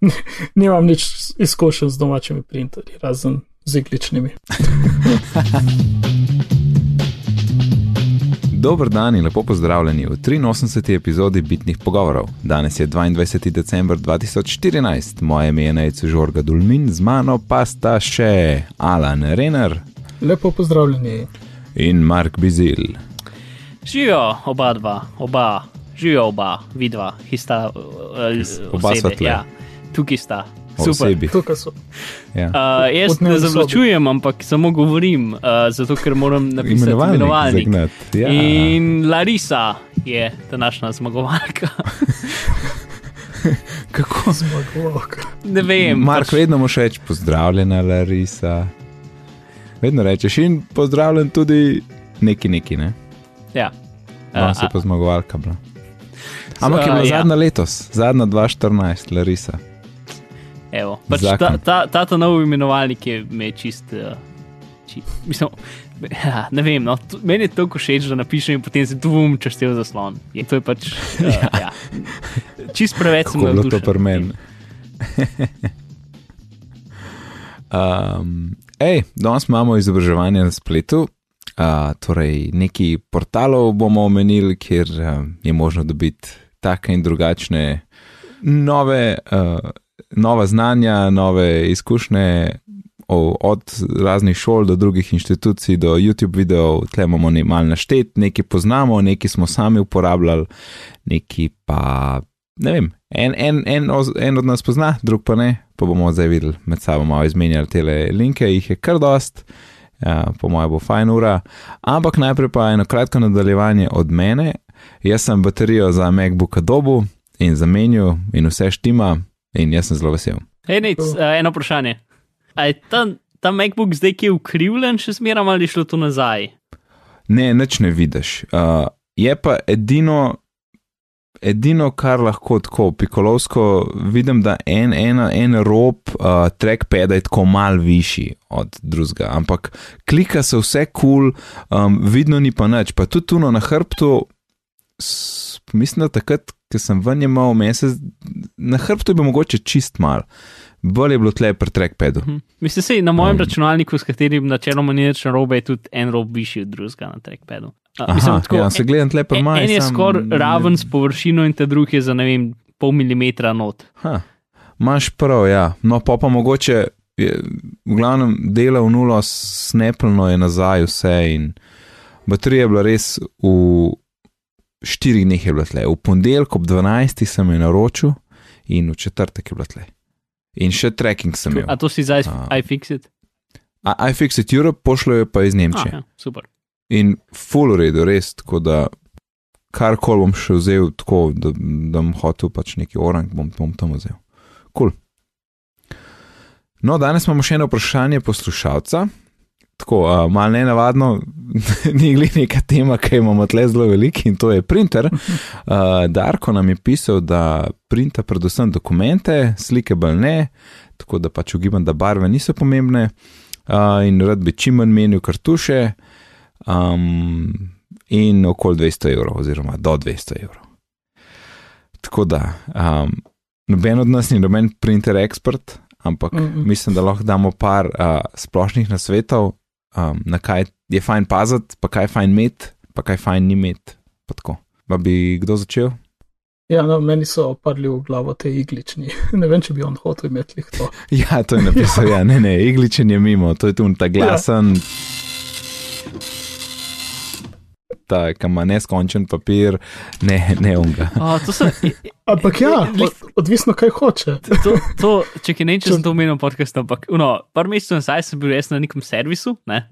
Nimam nič izkušenj z domačimi printerji, razen z igličnimi. Dober dan in lepo pozdravljeni v 83. epizodi Bitnih pogovorov. Danes je 22. december 2014, moje ime je Najcu Žorga Dulmin, z mano pa sta še Alan Renner Lepo pozdravljeni. in Mark Bizil. Živijo oba dva, oba, živijo oba, vidva, ki sta uh, Oba sva tle. Ja, tukaj sta. Super. Tukaj so. Ja. Uh, jaz ne zavlačujem, ampak samo govorim, uh, zato ker moram napisati Imenovalnik imenovalnik. zagnati, ja. In Larisa je današnja zmagovalka. Kako? Zmagovalka. Ne vem. Mark, pač, vedno moš reči pozdravljena, Larisa. Vedno rečeš in pozdravljen tudi neki neki, ne? ja. No, Uh, se pa zmagovalka bila. Ampak je bila ja. zadnja letos, zadnja 2014, Larisa. Evo, pač Zakon. ta, ta, ta, ta nov imenovalnik je me čist. Uh, čist mislim, ja, ne vem, no, to, meni je toliko všeč, da napišem in potem se bom častil zaslon. Je, to je pač. Uh, ja. Ja. Čist preveč sem bilo to navdušen pri meni? um, ej, danes imamo izobraževanje na spletu. Uh, torej, neki portalov bomo omenili, kjer uh, je možno dobiti take in drugačne nove, uh, nova znanja, nove izkušnje od raznih šol do drugih inštitucij, do YouTube videov. Tle imamo ne, malo naštet, nekaj poznamo, nekaj smo sami uporabljali, nekaj pa ne vem. En, en, en, en od nas pozna, drug pa ne, pa bomo zdaj videli med sabo malo izmenjali te linke, jih je kar dost, ja, po mojem bo fajn ura. Ampak najprej pa eno kratko nadaljevanje od mene. Jaz sem baterijo za MacBook dobu in zamenju in vse štima in jaz sem zelo vesel. Hej, nec, uh, eno vprašanje. A je ta, ta MacBook zdaj ki je ukrivljen, še zmeraj ali je šlo to nazaj? Ne, nič ne vidiš. Uh, je pa edino, edino, kar lahko tako pikolovsko vidim, da en, ena, en rob uh, trackpada je tako mal višji od drugega, ampak klika se vse kul, cool, um, vidno ni pa nič. Pa tudi tuno na hrbtu, mislim, da takrat, ko sem ven imel mesec, na hrbtu je bil mogoče čist mal. Bolje je bilo tle pri trackpadu. Hm. Mislim, se na mojem Um. računalniku, s katerim načeloma ni nič narobe, je tudi en rob višji od drugega na trackpadu. A, Aha, mislim, tako, ja, se gledam tle pri en, maju. en je skoraj raven s površino in te drugi je za ne vem, pol milimetra not. Ha, Maš prav, ja. No, pa pa mogoče, je, v glavnem, dela v nulo, snepljno je nazaj vse in baterija je bila res v štirih dneh je bila tle. V ponedeljek ob 12. sem jo naročil in v četrtek je bila tle. In še tracking sem imel. A to si zdaj A. iFixit? A- iFixit Europe pošljajo pa iz Nemčije. ja, super. In full redo, res, tako da karkoli bom še vzel, tako da, da bom hotel pač neki orang, bom, bom tam vzel. Kul. Cool. No, danes imamo še eno vprašanje poslušalca. Tako, uh, malo ne navadno, ni glih neka tema, ki imamo tle zelo veliko in to je printer. Uh, Darko nam je pisal, da printa predvsem dokumente, slike bolj ne, tako da pač ugibam, da barve niso pomembne uh, in rad bi čim manj menil kartuše um, in okoli 200 evrov, oziroma do 200 evrov. Tako da, um, noben od nas ni noben printer ekspert, ampak mm. -mm. mislim, da lahko damo par uh, splošnih nasvetov, um, na kaj je fajn paziti, pa kaj je fajn imeti, pa kaj fajn ni imeti. pa tako. Pa bi kdo začel? Ja, no, meni so padli v glavo te iglični. Ne vem, če bi on hotel imeti to. Ja, to je napisal, ja, ne, ne, igličen je mimo, to je tu ta glasen. Ja. Ta, ki ima neskončen papir, ne, ne unga. A, to sem, Ampak ja, odvisno kaj hoče. to, to, če kaj ne, če sem to omenil v podkastu, ampak no, par mesecev nazaj sem bil jaz na nekem servisu ne?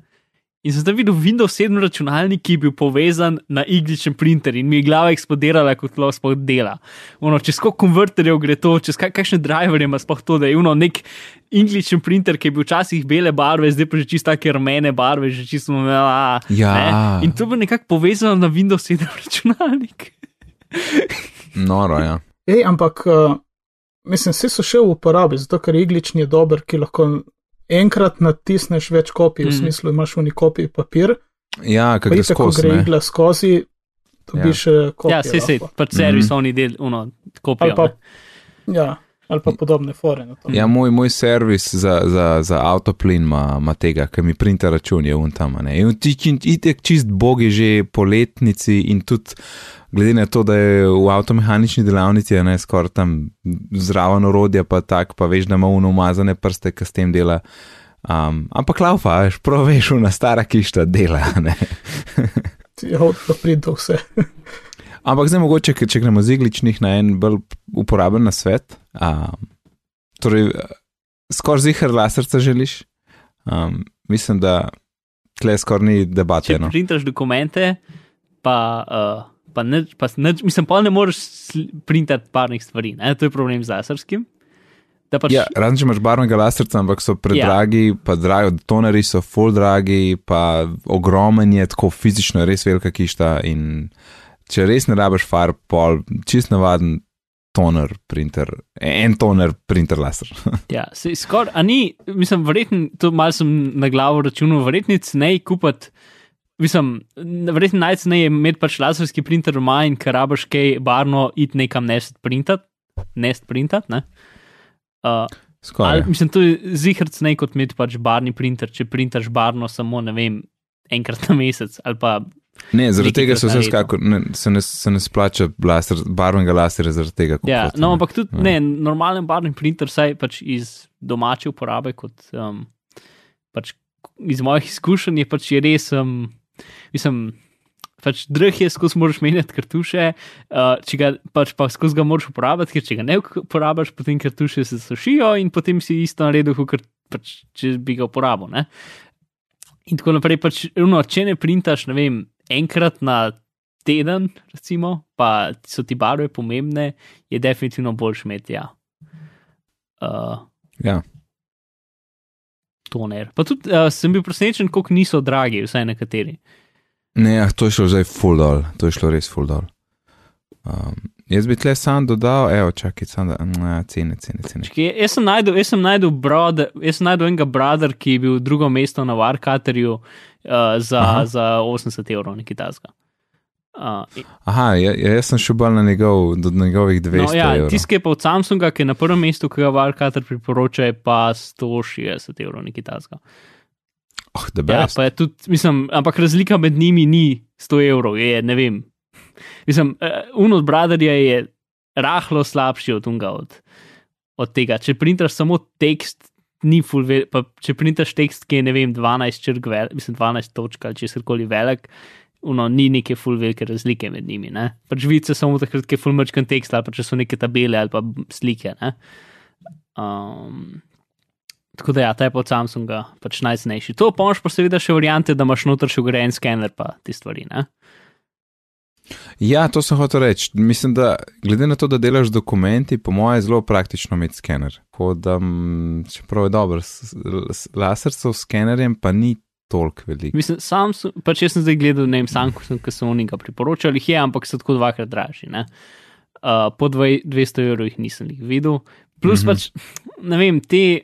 In sem tam videl Windows 7 računalnik, ki je bil povezan na igličen printer in mi je glava eksplodirala, kot lo sploh dela. Ono, čez koliko konverterjev gre to, čez kak, kakšne driverje ima sploh to, da je uno nek igličen printer, ki je bil včasih bele barve, zdaj pa že čisto take rumene barve, že čisto. A, Ja. ne? In to bi nekako povezano na Windows 7 računalnik. Noro, ja. Ej, ampak uh, mislim, vsi so še v uporabi, zato ker iglični je dober, ki lahko enkrat natisneš več kopij, mm. v Mhm. smislu imaš v kopiji papir, Ja, kako ko skozi. gre ne. igla skozi, dobiš ja. kopijo. Ja, se se, pač servis Mhm. oni del, uno, kopijo. pa, ne. ja, ali pa podobne fore. Ja, moj, moj servis za, za, za avtoplin ima, ima tega, ki mi printa račun, je un tam. ne. In ti ti- itek čist bogi že po letnici in tudi glede na to, da je v avtomehanični delavnici, ne skoraj tam zraven orodja, pa tak, pa veš, da ima uno umazane prste, ki s tem dela. Um, ampak laufa, veš, prav veš, una stara kišta dela. a Ne? Ti avto pride do vse. Ampak zdaj mogoče, če gremo z igličnih na en bolj uporaben na svet. Um, torej, skoraj zihar laserca želiš. Um, mislim, da tle skoraj ni debate. Če No. printaš dokumente, pa, uh, pa, nič, pa nič, mislim, pa ne moreš printati parnih stvari. Ne? To je problem z laserskim. Pač, Ja, razen če imaš barvnega laserca, ampak so predragi, ja. pa dragi, toneri so full dragi, pa ogromen je, tako fizično res velika kišta. In če res ne rabiš farb, pol, čist navaden toner, printer, en toner, printer laser. Ja, se skoraj, a ni, mislim, verjetno, to malo sem na glavo računal, verjetno cenej kupiti, mislim, verjetno najcenej je imeti pač laserski printer doma in ker rabiš kaj barno iti nekam nest printat, nest printat, ne. Uh, Skoraj. ali, mislim, to je zihar cenej kot imeti pač barni printer, če printaš barno samo, ne vem, enkrat na mesec ali pa Ne, zaradi tega se vse naredil. skakor, ne, se, ne, se ne splača laser, barvnega laserja zaradi tega. Ja, kupovati, no, ampak tudi Ja. ne, normalen barvni printer, saj pač iz domače uporabe, kot um, pač iz mojih izkušenj, je pač je res, um, mislim, pač drh je, skozi moraš menjati kartuše, uh, če ga pač pa skozi ga moraš uporabljati, ker če ga ne uporabljaš, potem kartuše se sušijo in potem si isto naredil, kot pač, če bi ga uporabil. Ne? In tako naprej, pač, no, če ne printaš, ne vem, enkrat na teden, recimo, pa so ti barve pomembne, je definitivno boljš imeti, ja. Uh, Ja. toner. Pa tudi uh, sem bil presenečen, koliko niso dragi, vsaj nekateri. Ne, ja, to je šlo zdaj full dol, to je šlo res full dol. Um, jaz bi tle sam dodal, evo, čakaj, sam da, na, cene, cene, cene. Čakaj, Jaz sem najdel, jaz sem najdel, brother, jaz sem najdel enega brother, ki je bil drugo mesto na Warcatterju uh, za, Aha. za 80 evrov, nekaj tasga. Uh, Aha, ja, ja, jaz sem šel bolj na njegov, do njegovih 200 no, ja, tisti, ki je pa od Samsunga, ki je na prvem mestu, ki ga Warcatter priporoča, je pa 160 evrov, nekaj tasga. Oh, the Ja, pa je tudi, mislim, ampak razlika med njimi ni 100 evrov, je ne vem. Mislim, uh, un od Brotherja je rahlo slabši od unga od, od tega. Če printaš samo tekst, ni full, ve- pa če printaš tekst, ki je ne vem, 12 črk, vel, mislim, 12 točk ali če koli velik. Uno, ni neke full velike razlike med njimi. Ne? Pač vidiš se samo takrat, ko je full mačkan tekst ali pa če so neke tabele ali pa slike. Ne? Um, tako da ja, ta je pa od Samsunga pač najcenejši. To pomoč pa seveda še variante, da imaš noter še ugrajen skener pa te stvari. Ne? Ja, to sem hotel reči. Mislim, da glede na to, da delaš dokumenti, po mojem, je zelo praktično imeti skener. Tako da, mm, čeprav je dobro, s- s- lasercev skenerjem pa ni toliko veliko. Mislim, sam sem, pač jaz sem zdaj gledal, ne vem, Samsung, ki so oni ga priporočali, jih je, ampak so tako dvakrat dražji. Ne? Uh, po dvaj- 200 evrov jih nisem jih videl. Plus mm -hmm. pač, ne vem, te.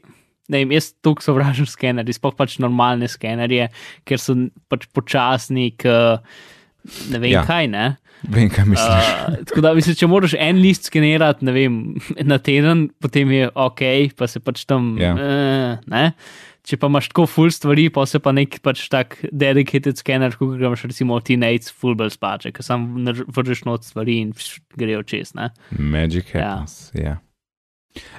Ne vem, jaz tukaj sovražim skenerje, sploh pač normalne skenerje, ker so pač počasni, k, ne vem Ja. ja. kaj. Ne? Vem, kaj misliš. Uh, tako da, mislim, če moraš en list skenirati, ne vem, na teden, potem je ok, pa se pač tam. Ja. Uh, ne? Če pa imaš tako full stvari, pa se pa nek pač tak dedicated skener, kot ga imaš recimo Teenage full bell spače, ki sam vržeš not stvari in pš, grejo čez. Ne? Magic Ja. happens. Ja.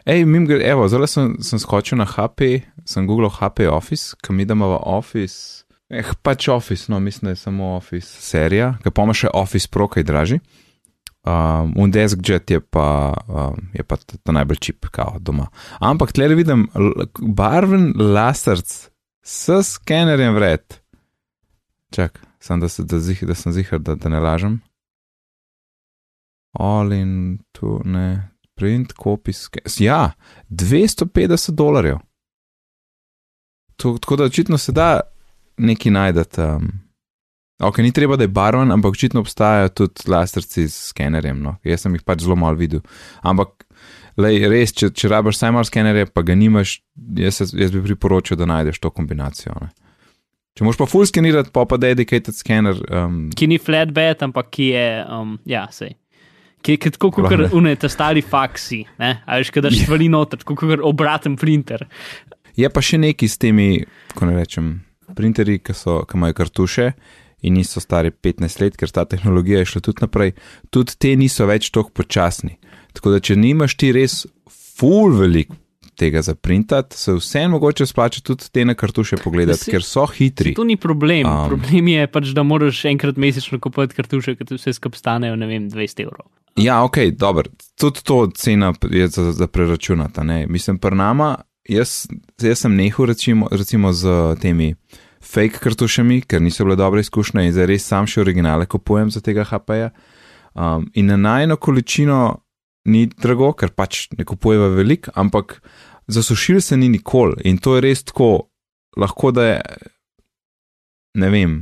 Ej, mim gre, evo, zdaj sem, sem skočil na HP, sem googlal HP Office, kam idemo v Office. Eh, pač Office, no, mislim, da je samo Office serija, ki pa ima še Office Pro, kaj draži. Um, un DeskJet je pa, um, je pa ta, najbolj čip, kao doma. Ampak tle vidim barven laserc s skenerjem vred. Čak, sem da, se, da, zih, da sem zihar, da, da ne lažem. All in tu, ne, print, copy, scan. Ja, 250 dolarjev. To- Tako da očitno se da nekaj najdete. Um, ok, ni treba, da je barven, ampak očitno obstajajo tudi laserci s skenerjem. No. Jaz sem jih pač zelo malo videl. Ampak, lej, res, če, če rabiš samo malo skenerja, pa ga nimaš, jaz, jaz bi priporočil, da najdeš to kombinacijo. Ne. Če moš pa full skenirati, pa pa dedicated skener. Um, Ki ni flatbed, ampak ki je, um, ja, sej. ki je tako kot Lahko ne. unete stari faksi, ne? a veš, kadar stvari noter, kot obraten printer. Je pa še neki s temi, ko ne rečem, printerji, ki, so, ki imajo kartuše in niso stari 15 let, ker ta tehnologija je šla tudi naprej. Tudi te niso več tako počasni. Tako da, če nimaš ti res full velik tega za printati, se vseeno mogoče splača tudi te na kartuše pogledati, Saj- ker so hitri. To ni problem. Um. Problem je pač, da moraš enkrat mesečno kupovati kartuše, ki ti vse skupaj stanejo, ne vem, 200 evrov. Ja, ok, dobro. Tudi to cena je za, za preračunata. Ne? Mislim, pri nama, jaz, jaz sem nehal recimo, recimo z temi fake kartušami, ker niso bile dobre izkušnje in zdaj res sam še originale kupujem za tega HP-ja. Um, in na najno količino ni drago, ker pač ne kupujeva veliko, ampak za sušil se ni nikoli in to je res tako, lahko da je, ne vem,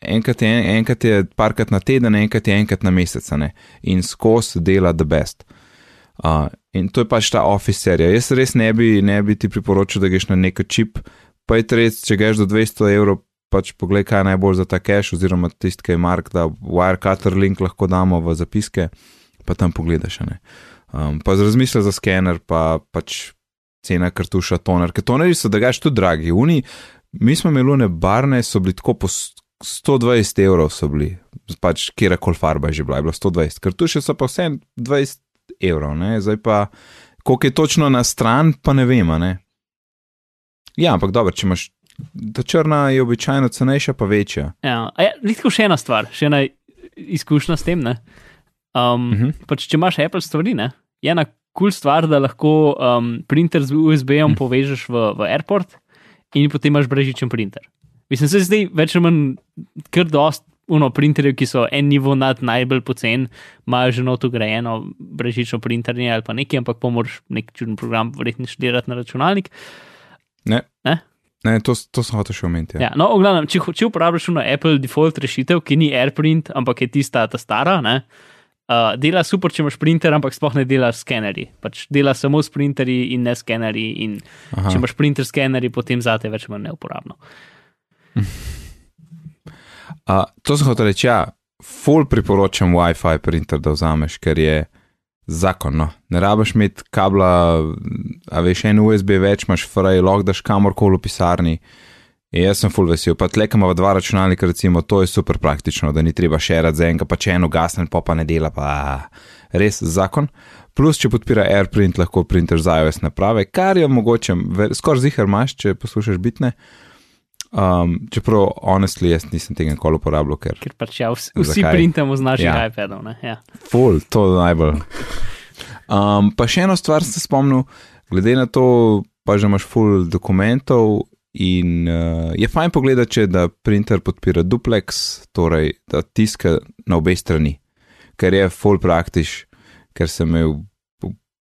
enkrat je, enkrat je parkrat na teden, enkrat je enkrat na mesec, ne? in skozi dela the best. Uh, in to je pač ta office serija. Jaz res ne bi, ne bi ti priporočil, da greš na neko čip, pa je res, če greš do 200 evrov, pač poglej, kaj je najbolj za ta cache, oziroma tisti, ki je Mark, da Wirecutter link lahko damo v zapiske, pa tam pogledaš. ne. Um, pa z razmisle za skener, pa pač cena kartuša, toner, ker tonerji so drugač tudi dragi. Uni, mi smo imeli one barne, so bili tako po s- 120 evrov, so bili, pač kjer koli farba je že bila, je bilo 120, kartuše so pa vse 20 evrov, ne? zdaj pa, koliko je točno na stran, pa ne vem, ne. Ja, ampak dobro, če imaš, ta črna je običajno cenejša, pa večja. Ja, ja, Litko še ena stvar, še ena izkušnja s tem. ne. Um, uh Mhm. -huh. pač, če imaš Apple stvari, ne, je ena kul cool stvar, da lahko um, printer z Mhm. uh -huh. povežeš v, v airport in potem imaš brežičen printer. Mislim, se zdaj več ali manj kar dost. Uno, printerjev, ki so en nivo nad najbolj pocen, imajo že noto grajeno brežično printerje ali pa nekaj, ampak pa moraš nek čuden program verjetno študirati na računalnik. Ne, Ne? ne to, to sem hotel še omeniti. Ja. Ja, no, glavnem, če, če uporabljaš eno Apple default rešitev, ki ni AirPrint, ampak je tista ta stara, ne, uh, dela super, če imaš printer, ampak sploh ne dela s skenerji. Pač dela samo s printerji in ne skenerji. In Aha. če imaš printer skenerji, potem zate več manj neuporabno. Uh, to sem hotel reči, ja, full priporočam WiFi printer, da vzameš, ker je zakon. No. Ne rabiš imeti kabla, a veš, en USB več, imaš fraj, lahko daš kamorkoli v pisarni. In jaz sem full vesel, pa tle, ko imamo dva računalnika, recimo, to je super praktično, da ni treba šerati za enega, pa če eno gasne, pa pa ne dela, pa res zakon. Plus, če podpira AirPrint, lahko printer za iOS naprave, kar je mogoče, skoraj zihar imaš, če poslušaš bitne. Um, čeprav, honestly, jaz nisem tega nikoli uporabljal, ker Ker pač ja, vsi, vsi printamo z naših Ja. iPadov. Ne? Ja. Ful, to je najbolj. Um, pa še eno stvar sem se spomnil, glede na to, pa že imaš full dokumentov. In uh, je fajn pogledati, če da printer podpira duplex, torej da tiska na obe strani, ker je full praktiš, ker sem imel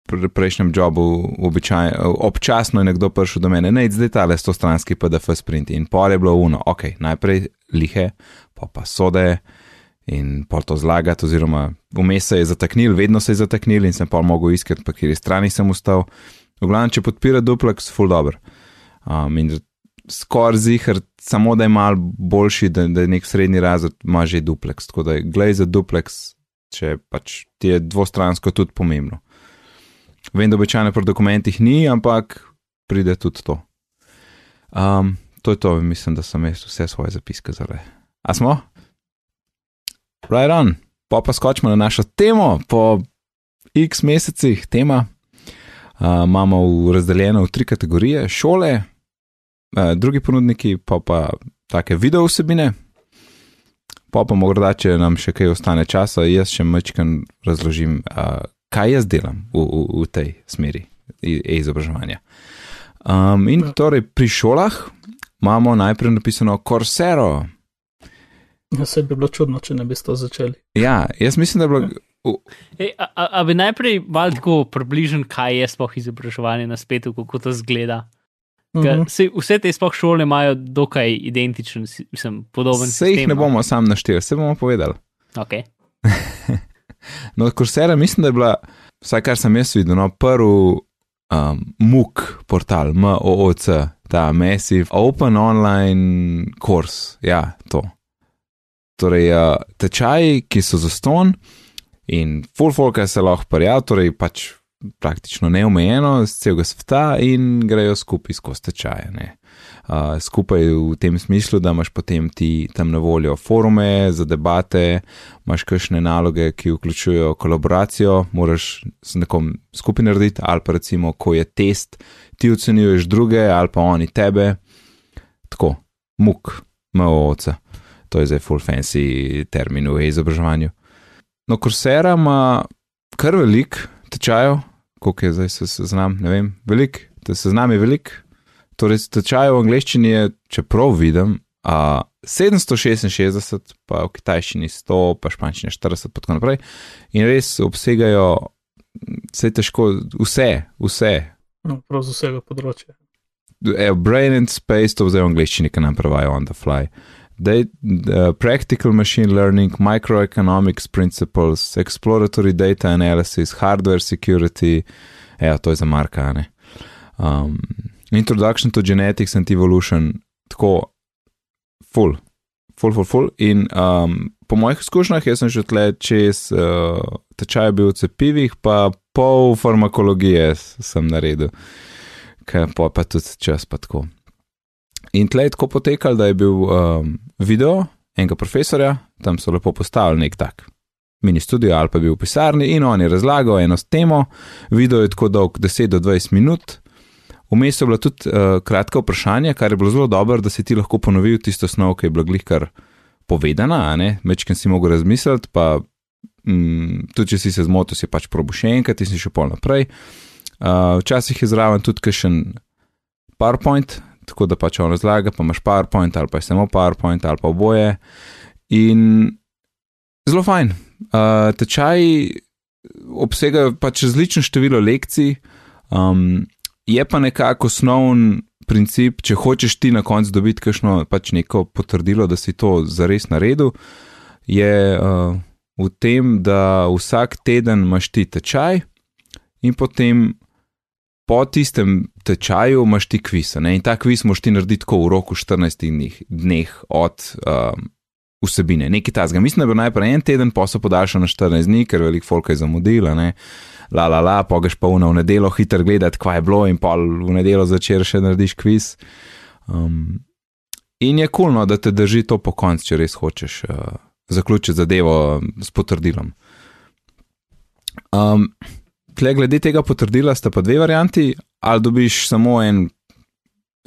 v pr- prejšnjem jobu običaj, občasno je nekdo prišel do mene, ne, zdaj tale sto stranski PDF sprint in pol je bilo uno, ok, najprej lihe, pa pa sode in pol to zlagati, oziroma vmes se je zataknil, vedno se je zataknil in sem pol mogel iskati, pa kjer strani sem ustal. V glavnem, če podpira duplex, full dobro. Um, in skoraj zihar, samo da je mal boljši, da, da je nek srednji razred, ima že duplex. Tako da glej za duplex, če pač ti je dvostransko tudi pomembno. Vem, da običajno pri dokumentih ni, ampak pride tudi to. Um, to je to, mislim, da sem jaz vse svoje zapiske zdaj. A smo? Right on, pa pa skočimo na našo temo, po x mesecih tema. Uh, imamo v razdeljeno v tri kategorije: šole, uh, drugi ponudniki, pa pa take video vsebine. Pa pa morda, če nam še kaj ostane časa, jaz še mečkam razložim, uh, kaj jaz delam v, v, v tej smeri e-izobraževanja. Um, in Ja. torej pri šolah imamo najprej napisano Coursero. Ja, se bi bilo čudno, če ne bi s to začeli. Ja, jaz mislim, da je bilo. Ej, a, a, a bi najprej malo tako približen, kaj je sploh izobraževanje na spletu, kako to zgleda. Ker Mhm. saj Vse te sploh šole imajo dokaj identičen, mislim, podoben. Se jih sistem, ne no. bomo sam našteli, se bomo povedali. Okay. No, Coursera mislim, da je bila, vsaj kar sem jaz videl, no, prvi um, MOOC portal, MOOC, ta Massive Open Online Course. Ja, to. Torej, uh, tečaji, ki so zaston, In full folka se lahko prijavijo, torej pač praktično neomejeno z celega sveta in grejo skupaj skozi tečaje. Skupaj v tem smislu, da imaš potem ti tam na voljo forume za debate, imaš kakšne naloge, ki vključujejo kolaboracijo, moraš z nekom skupaj narediti, ali pa recimo, ko je test, ti ocenjuješ druge, ali pa oni tebe. Tako, muk, MOOC, to je zdaj full fancy termin v izobraževanju. No, Coursera ima kar velik tečajev, koliko je zdaj se znam, ne vem, velik, da se znam je velik. Torej, tečaj v angleščini je, če prav vidim, uh, 766, pa v kitajščini 100, pa španščini 40, pa tako naprej. In res obsegajo vse težko, vse, vse. No, prav z vsega področja. Brain and space, to zdaj v angleščini, ki nam pravijo on the fly. They, uh, practical machine learning, microeconomics principles, exploratory data analysis, hardware security, evo, to je za Marka. Um, introduction to genetics and evolution, tako, full, full, full, full. In um, po mojih izkušnjah, jaz sem že tle čez uh, tečaj bil v cepivih, pa pol farmakologije sem naredil, kaj pa, pa tudi čas pa tako. In tle je tako potekalo, da je bil um, video enega profesorja, tam so lepo postavili nek tak mini studio ali pa bil v pisarni in on je razlagal eno temo, video je tako dolg 10 do 20 minut. Vmes je bila tudi uh, kratka vprašanja, kar je bilo zelo dobro, da si ti lahko ponovil tisto snov, ki je bila glih kar povedana, večkrat si mogel razmisliti, pa mm, tudi če si se zmotil, si pač probo še enkrat in si še pol naprej. Uh, včasih je zraven tudi kakšen PowerPoint, tako da pač on razlaga, pa imaš PowerPoint ali pa je samo PowerPoint ali pa oboje. In zelo fajn. Uh, tečaj obsega pač različno število lekcij, um, je pa nekako osnoven princip, če hočeš ti na koncu dobiti kakšno pač neko potrdilo, da si to zares naredil, je uh, v tem, da vsak teden imaš ti tečaj in potem po tistem tečaju imaš ti kviz. In ta kviz moš ti narediti tako v roku 14 dneh, od um, vsebine, nekaj tasga. Mislim, da bo najprej en teden, pa so podaljšali na 14 dni, ker veliko folk je zamudila. La, la, la, pogeš pa v nedelo hitro gledati, kva je bilo, in pa v nedelo začer še narediš kviz. Um, in je kulno, da te drži to po koncu, če res hočeš uh, zaključiti zadevo s potrdilom. Um, tle glede tega potrdila sta pa dve varianti, ali dobiš samo en,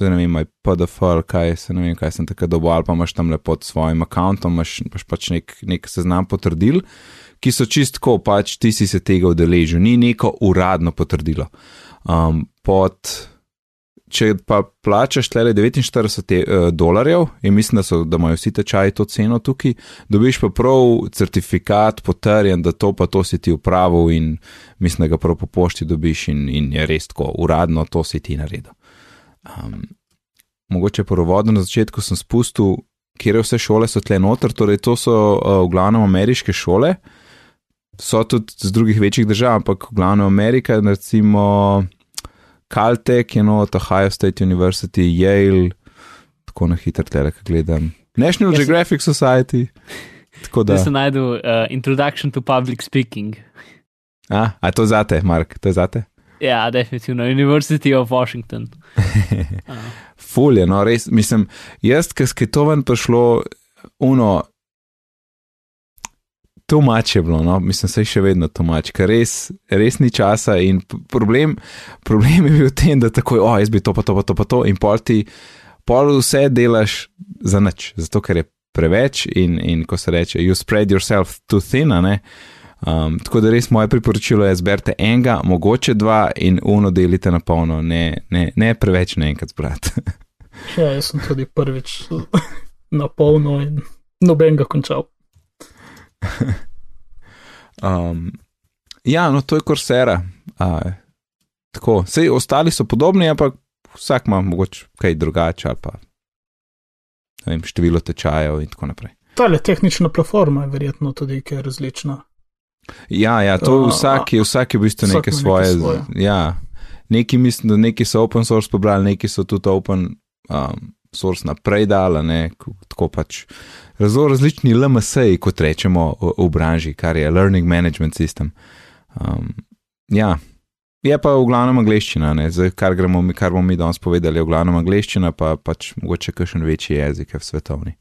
zdaj ne vem, PDF, kaj se ne vem, kaj sem takrat dobil, ali pa imaš tam lepo pod svojim računom, imaš, imaš pač nek, nek seznam potrdil, ki so čistko, pač ti si se tega udeležil, ni neko uradno potrdilo. Um, pod če pa plačaš tle 49 eh, dolarjev in mislim, da, so, da imajo vsi tečaji to ceno tukaj, dobiš pa prav certifikat potrjen, da to pa to si ti upravil in mislim, da ga prav po pošti dobiš in, in je res tako, uradno to si ti naredil. Um, mogoče prvovodno na začetku sem spustil, kje vse šole so tle noter, torej to so uh, v glavnem ameriške šole, so tudi z drugih večjih držav, ampak v glavnem Amerika, recimo. Caltech, know, Ohio State University, Yale, tako na hitro tele, ki gledam. National Jaz Geographic sem... Society. Da se najdu uh, Introduction to Public Speaking. A, a to zate, Mark, to zate? Ja, definitivno, University of Washington. Fulje, no, res, mislim, jaz, ki je to ven prišlo, uno, Tomač je bilo, no? mislim, se je še vedno tomač, ker res, res ni časa. Problem, problem je bil v tem, da tako, oh, jaz bi to, pa to, pa to, pa to, in pol ti, pol vse delaš za nič, zato ker je preveč in, in ko se reče, you spread yourself too thin. Um, tako da res moje priporočilo je, zberite enega, mogoče dva in uno delite na polno, ne, ne, ne preveč naenkrat zbrati. ja, jaz sem tudi prvič na polno in noben ga končal. um, ja, no, to je korsera. Uh, tako, vse ostali so podobni, ampak vsak ima mogoče kaj drugače, pa vem, število tečajev in tako naprej. Ta le tehnična platforma je verjetno tudi kaj različna. Ja, ja, to vsak je, vsak je v bistvu neke svoje. svoje. Ja, neki mislim, da neki so open source pobrali, neki so tudi open. Um, source naprej dal, ne, ko- tako pač. Zelo različni LMS-ji, kot rečemo v, v branži, kar je Learning Management System. Um, ja, je pa v glavnem angliščina, ne, zdaj, kar, gremo, kar bomo mi danes povedali, je v glavnem angliščina, pa pač mogoče kakšen večji jezik je v svetovni.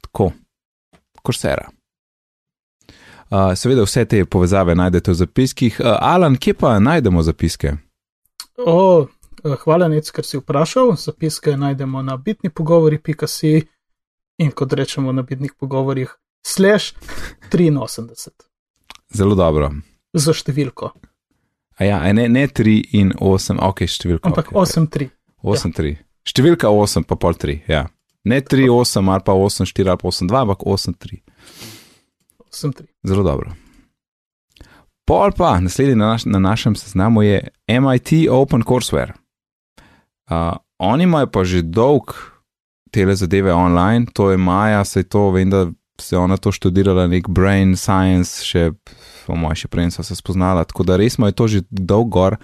Tako, korsera. Uh, seveda vse te povezave najdete v zapiskih. Uh, Alan, kje pa najdemo zapiske? O, eh, hvala, Nec, ker si vprašal. Zapiske najdemo na bitni pogovori.si in kot rečemo na bitnih pogovorih, slash 83 Zelo dobro. za številko, A ja, ne, ne 3 in 8, ok, številka. ampak okay. 8-3. 8, 3. Številka 8, pa pol 3, ja. Ne 3, 8 ali pa 8, 4 ali pa 8, 2, ampak 8, 3. 8-3. Zelo dobro. Pol pa, naslednji na, naš, na našem seznamu je MIT OpenCourseWare. Uh, oni imajo pa že dolg tele zadeve online, to je Maja, se to vem, da se je ona to študirala, nek brain science, še po mojem, še prej so se spoznala, tako da res imajo to že dolg gor.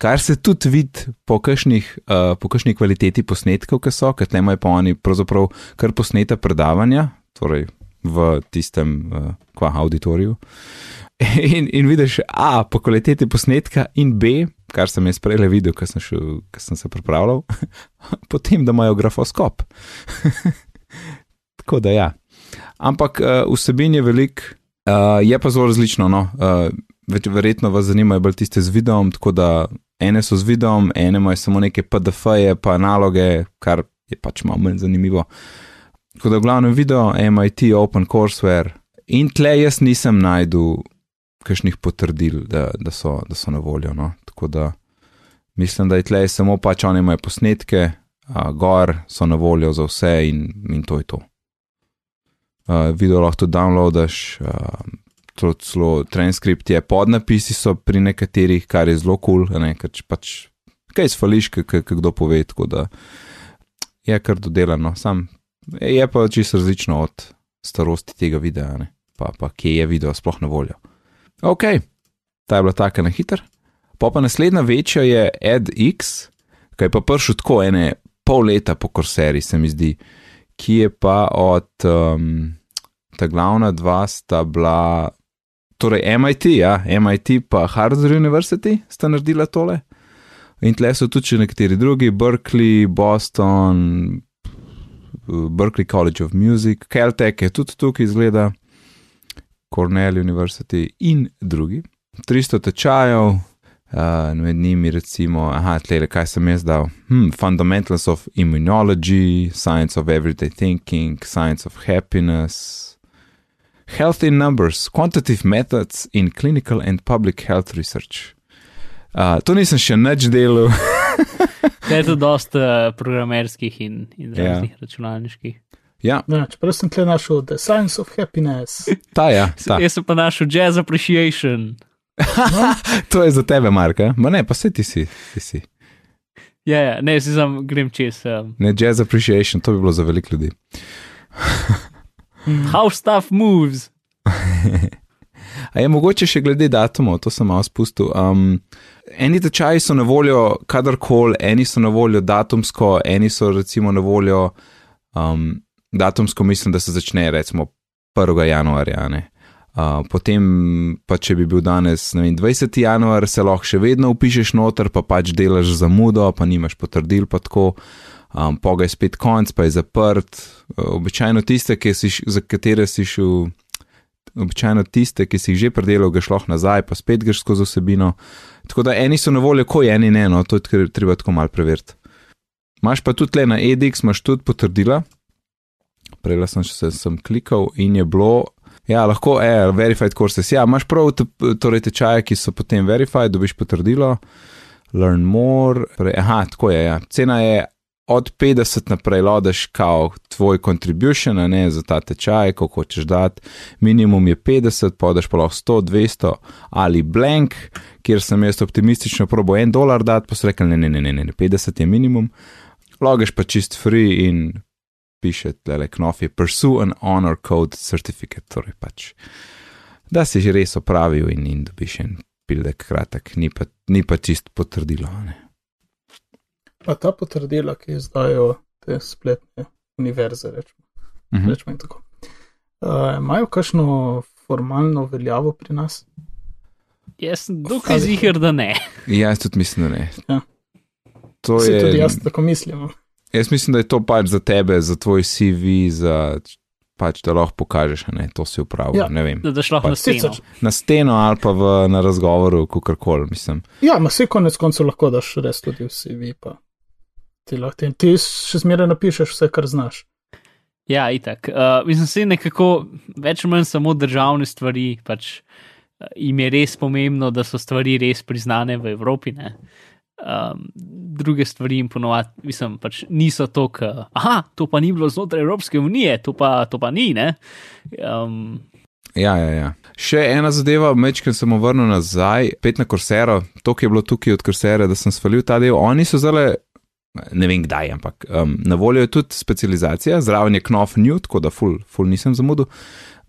Kar se tudi vidi po kakšnih, uh, po kakšni kvaliteti posnetkov, ki so, ker tam imajo pa oni pravzaprav kar posneta predavanja, torej v tistem uh, kva auditoriju. In, in vidiš, A, po kvaliteti posnetka, in B, kar sem jaz prej videl, ko sem, šel, ko sem se pripravljal, potem, da imajo grafoskop. Tako da ja. Ampak uh, vsebin je velik, uh, je pa zelo različno. No? Uh, več, verjetno vas zanimajo bolj tiste z videom, tako da ene so z videom, ene imajo samo neke PDF-je, pa naloge, kar je pač malo manj zanimivo. Tako da v glavnem video, MIT, OpenCourseWare. In tle jaz nisem najdel kakšnih potrdil, da, da, so, da so na voljo. No? Tako da mislim, da je tle samo pač oni imajo posnetke, a, gor so na voljo za vse in, in to je to. Uh, video lahko tudi downloadaš, uh, to celo transkript je, podnapisi so pri nekaterih, kar je zelo kul, cool, ker če pač kaj izfališ, kaj kdo pove, tako da je kar dodelano, sam je pa čisto različno od starosti tega videa, ne? pa, pa kje je video sploh na voljo. Ok, ta je bila taka na hiter. Pa pa naslednja večja je EdX, ki je pa prišel tako ene pol leta po korseri, se mi zdi, ki je pa od um, ta glavna dva sta bila, torej MIT, ja, MIT pa Harvard University sta naredila tole. In tle so tudi nekateri drugi, Berkeley, Boston, Berkeley College of Music, Caltech je tudi tukaj izgleda, Cornell University in drugi. 300 tečajev, uh, med njimi recimo, aha, tle, kaj sem jaz dal. Hmm, Fundamentals of Immunology, Science of Everyday Thinking, Science of Happiness, Health in Numbers, Quantitative Methods in Clinical and Public Health Research. Uh, to nisem še nič delal. Je to dosta programerskih in, in Ja. raznih yeah. računalniških. Ja, Ja, čeprav sem tle našel The Science of Happiness. ta ja, ta. Jaz sem pa našel Jazz Appreciation. To je za tebe, Marka. Ma ne, pa se ti si. Ti si. Ja, ja, ne, si sam grem čez. Um, Ne, jazz appreciation, to bi bilo za veliko ljudi. how stuff moves. A je mogoče še glede datumov, to sem malo spustil. Um, eni tečaji so na voljo kadarkoli, eni so na voljo datumsko, eni so recimo na voljo um, datumsko, mislim, da se začne recimo 1. januarja. ne. Uh, potem pa, če bi bil danes ne vem, 20. januar, se lahko še vedno upišeš noter, pa pač delaš zamudo, pa nimaš potrdil, pa tako. Um, Poga je spet konc, pa je zaprt. Uh, običajno tiste, si, za katere si šel običajno tiste, ki si jih že predelal, greš lahko nazaj, pa spet greš skozi vsebino. Tako da eni so na voljo, ko je eni ne, no, to je tr- treba tako mal preveriti. Imaš pa tudi le na edX, imaš tudi potrdila. Prej sem, se, sem klikal in je bilo, ja, lahko, e, verified courses. Ja, imaš prav, t- torej tečaje, ki so potem verified, dobiš potrdilo, learn more. Prej, aha, tako je, ja. Cena je od 50 naprej, lodeš kao tvoj contribution, ne za ta tečaj, koliko hočeš dati. Minimum je 50, podaš pa lahko 100, 200 ali blank, kjer sem jaz optimistično probo en dolar dati, pa so rekli, ne, ne, ne, ne, ne, 50 je minimum. Logeš pa čist free in piše, le knof je pursue an honor code certificate, torej pač, da si že res opravil in, in dobiš en pildek kratek, ni pa, ni pa čist potrdilo. a Ne. Pa ta potrdila, ki izdajo te spletne univerze, rečemo, Mhm. rečemo in tako. Uh, imajo kakšno formalno veljavo pri nas? Jaz sem dokaj ziger, da ne. Ja, jaz tudi mislim, da ne. Ja. To Vsi je, tudi jaz tako mislim. Jaz mislim, da je to pač za tebe, za tvoj CV, za pač, da lahko pokažeš, a ne, to si upravil. Ja. Ne vem. Da daš lahko Pa na sceno. sicer- Na steno ali pa v, na razgovoru, kakorkoli, mislim. Ja, ma se konec koncev lahko daš res tudi v CV. Pa. Ti, lahko, ti, ti še zmeraj napišeš vse, kar znaš. Ja, itak. Uh, mislim, se nekako več ali manj samo državne stvari, pač uh, jim je res pomembno, da so stvari res priznane v Evropi. Ne? Um, druge stvari jim ponovadi, mislim, pač niso to, da to pa ni bilo znotraj Evropske unije, to pa, to pa ni. ne. Um, Ja, ja, ja. Še ena zadeva, mečkaj sem vrnil nazaj, pet na Corsero, to, ki je bilo tukaj od Corsere, da sem svalil ta del. Oni so zdaj, ne vem kdaj, ampak um, na voljo je tudi specializacija, zraven je Knof New, tako da full, full nisem zamudil.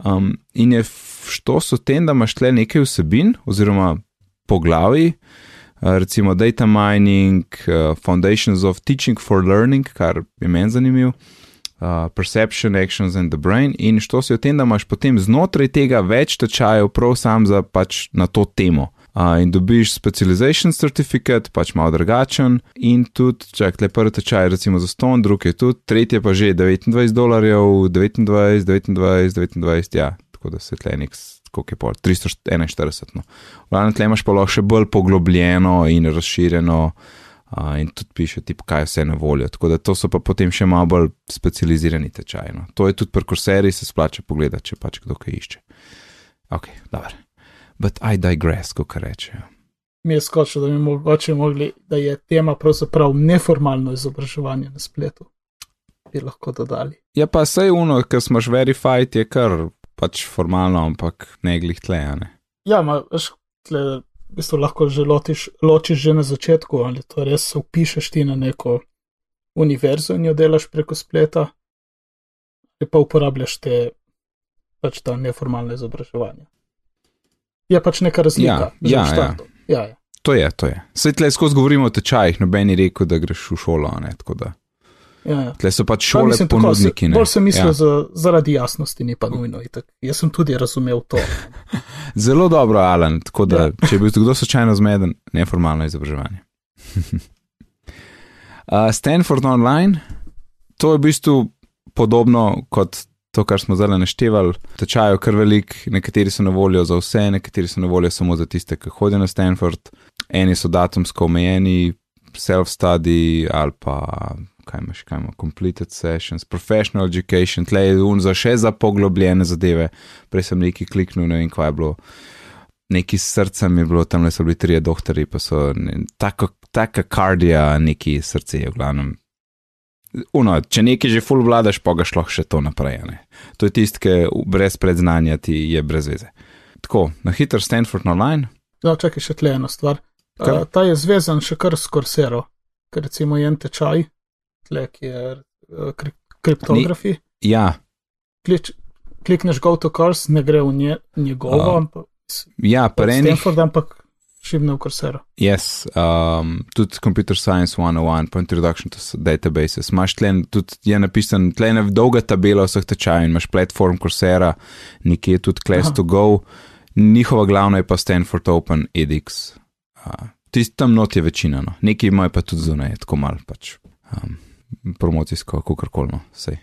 Um, in je što so tem, da imaš tle nekaj vsebin, oziroma poglavi, uh, recimo data mining, uh, foundations of teaching for learning, kar je meni zanimivo. Uh, Perception, Actions and the Brain, in što si o tem, da imaš potem znotraj tega več tečajev, prav sam za pač na to temo. Uh, in dobiš specialization certificate, pač malo drugačen, in tudi, čak, le prvi tečaj, recimo za 100, drugi je tudi, tretji pa že 29 dolarjev, 29, 29, 29, ja, tako da se tle nek, koliko je pol, 341. No. V glavnem tle imaš pa lahko še bolj poglobljeno in razširjeno, Uh, in tudi piše, tip, kaj je vse na voljo. Tako da to so pa potem še malo bolj specializirani tečaji. No. To je tudi pri kurserji, se splača pogledati, če pač kdo kaj išče. Ok, dobro. But I digress, kot rečejo. Mi je skočilo, da bi mogoče mogli, da je tema pravzaprav neformalno izobraževanje na spletu. Bi lahko dodali. Ja, pa sej uno, ker smo že verified, je kar pač formalno, ampak ne glih tle, a ne. Ja, ma, veš, tle, v bistvu lahko že lotiš, ločiš že na začetku, ali to res se upišeš ti na neko univerzo in jo delaš preko spleta, ali pa uporabljaš te pač ta neformalna izobraževanja. Je pač neka razlika. Ja, ja, štartu. ja, ja. To je, to je. Sej tle skozi govorimo o tečajih, noben je rekel, da greš v šolo, ne. Tako da. Ja, ja. Tle so pač Pa šole tako, ponudniki, se, ne. bolj sem mislil Ja. za, zaradi jasnosti, ni pa nujno. Itak. Jaz sem tudi razumel to. Zelo dobro, Alan, tako da, Ja. če je bil kdo slučajno zmeden, neformalno izobraževanje. uh, Stanford Online, to je v bistvu podobno kot to, kar smo zdaj naštevali. Tečajo kar velik, nekateri so na voljo za vse, nekateri so na voljo samo za tiste, ki hodijo na Stanford, eni so datumsko omejeni, self-study ali pa. Kaj imaš, kaj imaš, completed sessions, professional education, tle je un za še za poglobljene zadeve. Prej sem neki kliknil, ne vem, kaj je bilo neki s srcem je bilo, tam le so bili trije doktori, pa so ne, tako, taka kardija, neki srce je v glavnem. Uno, če nekaj že full vladaš, pa ga šlo še to naprej. Ne. To je tisto, ki brez predznanja ti je brez veze. Tako, na hiter Stanford Online. No, čakaj še tle ena stvar. Kaj? Uh, ta je zvezan še kar s Corsero, ker recimo je en tečaj, tle, ki je uh, kri, kriptografi. Ja, Klič, klikneš Go to Course, ne gre v nje, njegovo, A. ampak ja od prenih. Stanford, ampak šibne v Corsero. Yes, um, tudi Computer Science 101, pa Introduction to Databases. Imaš tle, tudi je napisan, tle je dolga tabela vseh tečajev in imaš platform Coursera, nekje tudi Class Aha. to Go, njihova glavna je pa Stanford Open edX. Uh, Tist tam not je večina, no. nekaj imajo pa tudi zunaj, tako mal pač. Um, promocijsko, kako koli, no, sej.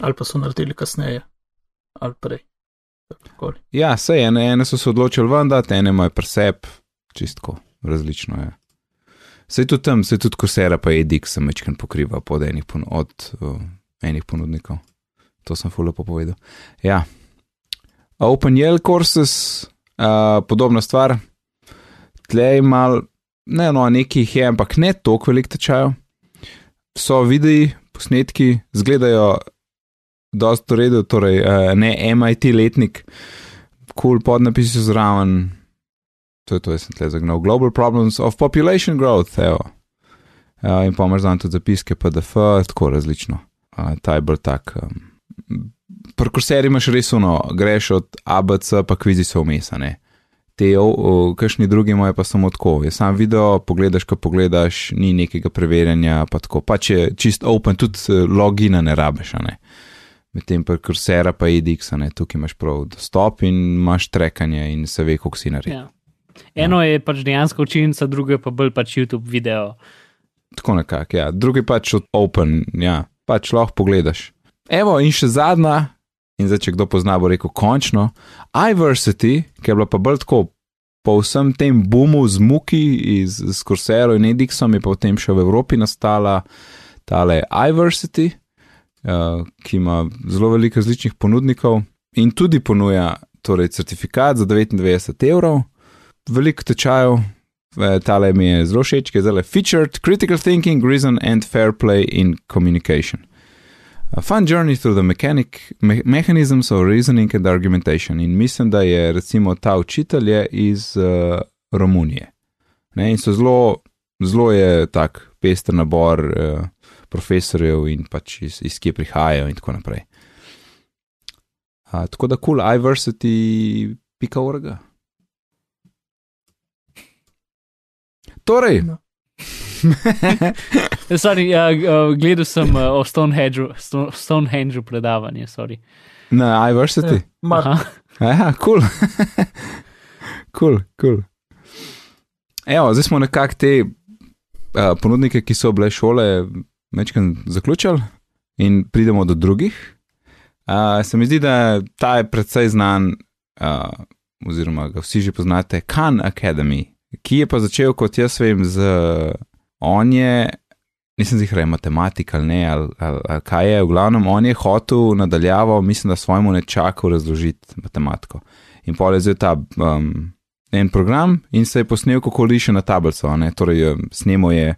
Ali pa so naredili kasneje, ali prej. Kakorkoli. Ja, sej, ene, ene so se odločili ven, da ene imajo presep, čistko, različno je. Sej tudi tam, sej tudi Coursera pa edX sem večkrat pokrival pod enih, pon od uh, enih ponudnikov. To sem fulno povedal. Ja. OpenYL courses, uh, podobna stvar. Tlej mal, ne no, nekih je, ampak ne toliko velik tečajev. So videi, posnetki, zgledajo dosta v redu, torej uh, ne MIT letnik, cool podnapisi so zraven. To je to, jaz sem tle zagnal. Global Problems of Population Growth, evo. Uh, in pa imaš tam tudi zapiske PDF, tako različno. Uh, ta je bolj tak. Um, Prekurser imaš res uno, greš od ABC, pa kvizi so vmesane. Te, kakšni drugi imajo pa samo tako. Je sam video, pogledaš, ko pogledaš, ni nekega preverjanja, pa tako. Pa če čist open, tudi eh, logina ne rabeš, ne. Medtem pa kursera pa edix, ne, tukaj imaš prav dostop in imaš trekanje in se ve, koliko si naredil. Ja. Eno je pač dejansko učilnica, drugo je pa bolj pač YouTube video. Tako nekako, ja. Drugi pač od open, ja, pač lahko pogledaš. Evo, in še zadnja, in zdaj, če kdo pozna, bo rekel končno, iVersity, ki je bila pa bolj tako po vsem tem boomu z muki, iz, z Coursero in Edixom, je potem še v Evropi nastala tale iVersity, uh, ki ima zelo veliko različnih ponudnikov in tudi ponuja torej, certifikat za 99 evrov veliko tečajev, tale mi je zelo všeč, ki je zelo featured, critical thinking, reason and fair play in communication. A fun journey through the mechanic, me, mechanisms of reasoning and argumentation. In mislim, da je recimo ta učitelj iz uh, Romunije. Ne, in so zelo, zelo je tak pester nabor uh, profesorjev in pač iz, iz kje prihajajo in tako naprej. Uh, tako da cool, iversity, pika urga. Torej. No. sorry, uh, uh, gledal sem uh, o Stonehengeu, Stonehengeu predavanje. Sorry. Na iVersity. Ja, kul. Kul, kul. Evo, zdaj smo nekako te uh, ponudnike, ki so bile šole, večkrat zaključili in pridemo do drugih. Uh, se mi zdi, da ta je predvsej znan, uh, oziroma ga vsi že poznate, Khan Academy ki je pa začel, kot jaz vem, z on je, nisem zihar, je matematika ali ne, ali, ali, ali kaj je, v glavnem, on je hotel nadaljavo, mislim, da svojemu nečaku razložiti matematiko. In pol je zdaj ta um, en program in se je posnel, kako riše na tablico, torej um, snemo je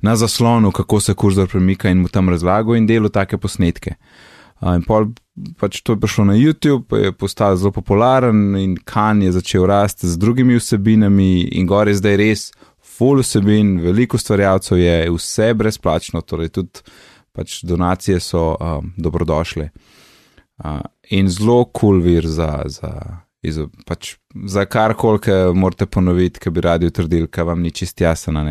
na zaslonu, kako se kurzor premika in mu tam razlago in delo take posnetke. Uh, in pol pač to je prišlo na YouTube, je postal zelo popularen in kan je začel rasti z drugimi vsebinami, in gor je zdaj res full vsebin, veliko stvarjalcev je, vse brezplačno, torej tudi pač donacije so um, dobrodošle. Uh, in zelo kul cool vir za. za Iz, pač za kar koli morate ponoviti, ki bi radi utrdili, kaj vam ni čist jasno.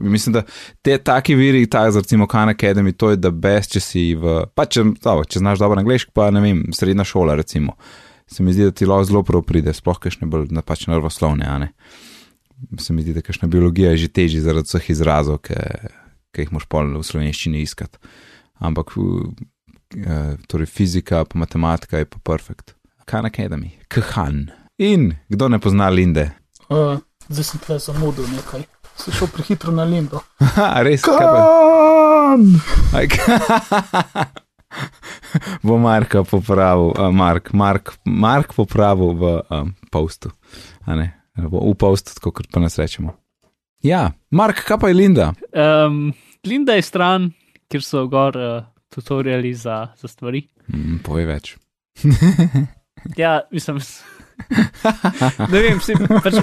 Mislim, da te taki viri, za recimo Khan Academy, to je da best, če si v. Pa če, dobro, če znaš dobro angliško, pa ne vem, srednja šola, recimo. Se mi zdi, da ti lahko zelo prav pride, sploh kakšne bolj napač nervoslovne, a ne. Se mi zdi, da kakšna biologija je že težji zaradi vseh izrazov, ki jih moš pol v slovenščini iskati. Ampak, uh, torej fizika, pa matematika je pa perfekt. Khan Academy, Khan. In kdo ne pozna Linde? Uh, zdaj sem tle zamudil nekaj, si šel prehitro na Lindo. Res, Khan! Bo Mark popravil, uh, Mark, Mark, Mark popravil v um, postu, v postu, kot pa nas rečemo. Ja, Mark, kaj pa je Linda? Um, Linda je stran, kjer so gor uh, tutoriali za, za stvari. Mm, Povej več. Ja, mislim. ne vem, si, pač,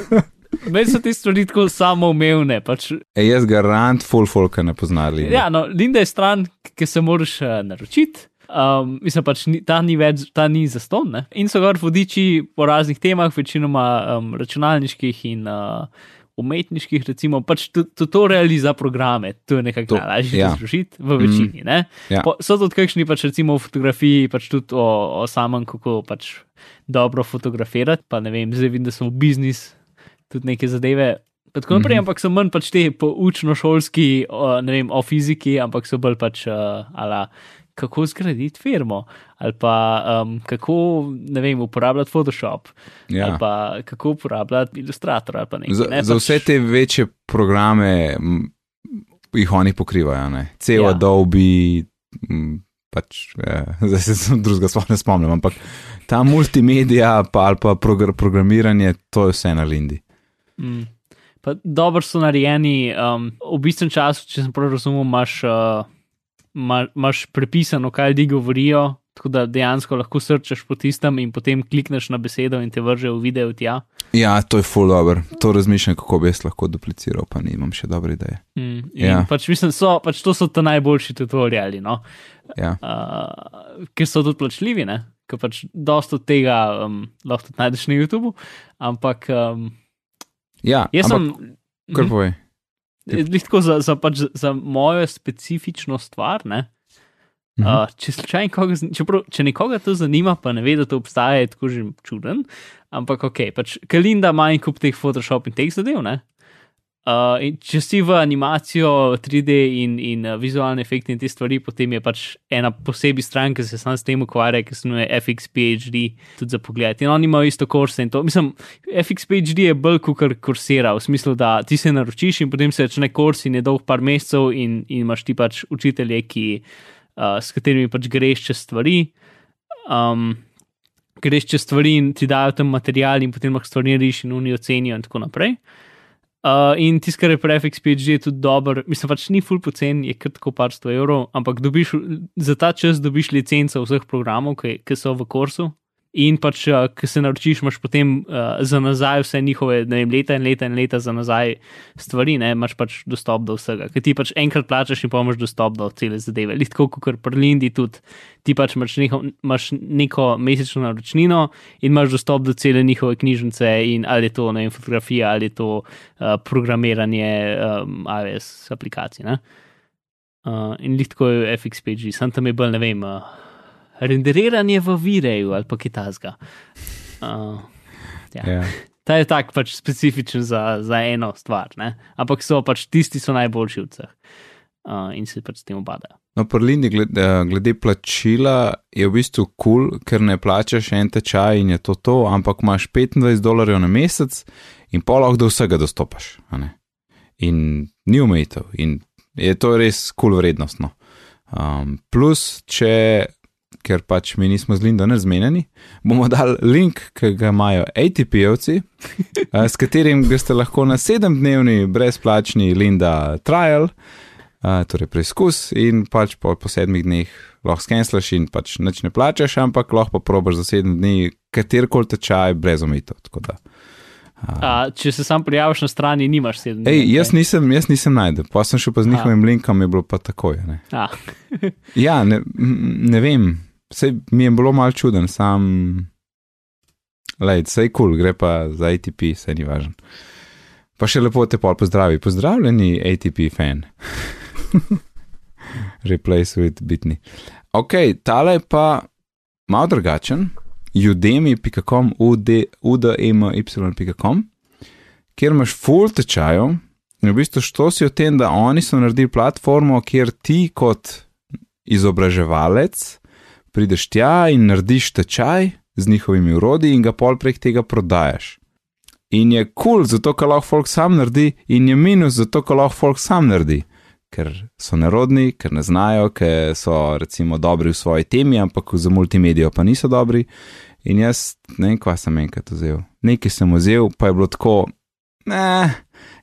meni so te stvari tako samoumevne. Pač. E, jaz ga rand, full folk ne poznali. Ja, no, Linda je stran, ki se moraš uh, naročiti. Um, mislim pač, ta ni več, ta ni zaston. In so gor vodiči po raznih temah, večinoma um, računalniških in uh, umetniških, recimo, pač tutoriali za programe, to je nekako najlažje ja. zložiti v večini. Mm. Ja. Po, so tudi kakšni, pač recimo v fotografiji, pač tudi o, o samem, kako pač dobro fotografirati. Pa ne vem, zdaj vidim, da smo v biznis, tudi neke zadeve. Tako naprej, mm -hmm. ampak so manj pač te poučno-šolski, ne vem, o fiziki, ampak so bolj pač, uh, ala, kako zgraditi firmo, ali pa um, kako, vem, uporabljati Photoshop, ja. ali pa kako uporabljati Illustrator. Nekaj, za, ne, za pač... vse te večje programe jih oni pokrivajo, ne? cel ja. Adobe, pač, ja, zdaj se drugega sploh ne spomnim, ampak ta multimedija pa, ali pa progr programiranje, to je vse na Lindi. Mm. Dobro so narejeni, um, v bistvu času, če sem prav razumel, imaš. Uh, imaš prepisano, kaj ljudje govorijo, tako da dejansko lahko srčeš po tistem in potem klikneš na besedo in te vrže v video tja. Ja, to je full dobro. To razmišljam, kako bi jaz lahko dupliciral, pa nimam še dobre ideje. Mm, ja. pač mislim, so, pač to so ti najboljši tutoriali, no? ja. uh, ker so tudi plačljivi, ne? ker pač dosta od tega um, lahko tudi najdeš na YouTubu. Ampak um, Ja, jaz ampak, sem. kar povej. Lih tako za, za, pač za- mojo specifično stvar. Ne? Mhm. Uh, če, slučajno koga, čeprav, če nekoga to zanima, pa ne ve, da to obstaja, je tako že čuden. Ampak ok, pač Kalinda ima en kup teh Photoshop in teh zadev. ne. Uh, če si v animacijo, 3D in, in uh, vizualne efekte in te stvari, potem je pač ena posebej stran, ki se sam s tem ukvarja, ki se imenuje FXPHD, tudi za pogled. In oni imajo isto kurse in to. Mislim, FXPHD je bolj kot kursira, v smislu, da ti se naročiš in potem se začne kurs in je dolg par mesecev in, in imaš ti pač učitelje, ki, uh, s katerimi pač greš čez stvari. Um, greš čez stvari in ti dajo tam material, in potem lahko stvari rešiš in oni ocenijo, in tako naprej. Uh, in tisto, kar je pri FXPG, je tudi dober, mislim pač ni full pocen, je kar tako par sto evrov, ampak dobiš, za ta čas dobiš licenco vseh programov, ki, ki so v kursu. In pač, uh, ki se naučiš, imaš potem uh, za nazaj vse njihove, ne vem, leta in leta in leta za nazaj stvari, ne, imaš pač dostop do vsega. Ker ti pač enkrat plačaš in pa imaš dostop do cele zadeve. Lihko, kot pri Lindi, tudi ti pač imaš neko, imaš neko mesečno naročnino in imaš dostop do cele njihove knjižnice in ali je to ne vem, fotografija ali je to uh, programiranje um, iOS aplikacij. Ne? Uh, in lihko je FXPG, sem tam je bolj ne vem. Uh, Renderiranje v vireju ali pa kitajska. Uh, ja. Ja. Ta je tak pač specifičen za, za eno stvar, ne? ampak so pač tisti, so najboljši od vseh uh, in se pač s tem obadajo. No, pri Lindi glede, glede plačila je v bistvu kul, cool, ker ne plačaš en tečaj in je to to, ampak imaš 25 dolarjev na mesec in pol lahko do vsega dostopaš. In ni omejitev in je to res kul cool vrednostno. Um, plus, če, ker pač mi nismo z Lindo nezmenjeni, bomo dali link, ki ga imajo ATP-ovci, eh, s katerim ste lahko na sedemdnevni brezplačni Linda trial. Uh, torej, preizkus in pač po, po sedmih dneh lahko skenslaš in pač nič ne plačaš, ampak lahko pa probaš za sedem dni katerkoli tečaj brez omejitev. da. A, če se sam prijaviš na strani, nimaš sedem. Ej, dni, jaz ne? nisem, jaz nisem najdel, pa sem šel pa z njihovim linkom, je bilo pa takoj. Ne? A, Ja, ne, ne vem, vse mi je bilo mal čuden, sam. Lej, vse je kul, cool, gre pa za ATP, vse ni važno. Pa še lepo te pol pozdravi, pozdravljeni ATP fan. Replace with bitni. Ok, tale je pa mal drugačen, udemy.com, udemy.com, kjer imaš full tečajev in v bistvu što si o tem, da oni so naredili platformo, kjer ti kot izobraževalec prideš tja in narediš tečaj z njihovimi urodji in ga pol prek tega prodajaš. In je kul, cool, zato ker lahko folk sam naredi, in je minus, zato ker lahko folk sam naredi. Ker so nerodni, ker ne znajo, ker so recimo dobri v svoji temi, ampak za multimedijo pa niso dobri. In jaz ne vem, kva sem enkrat vzel. Nekaj sem vzel, pa je bilo tako, ne,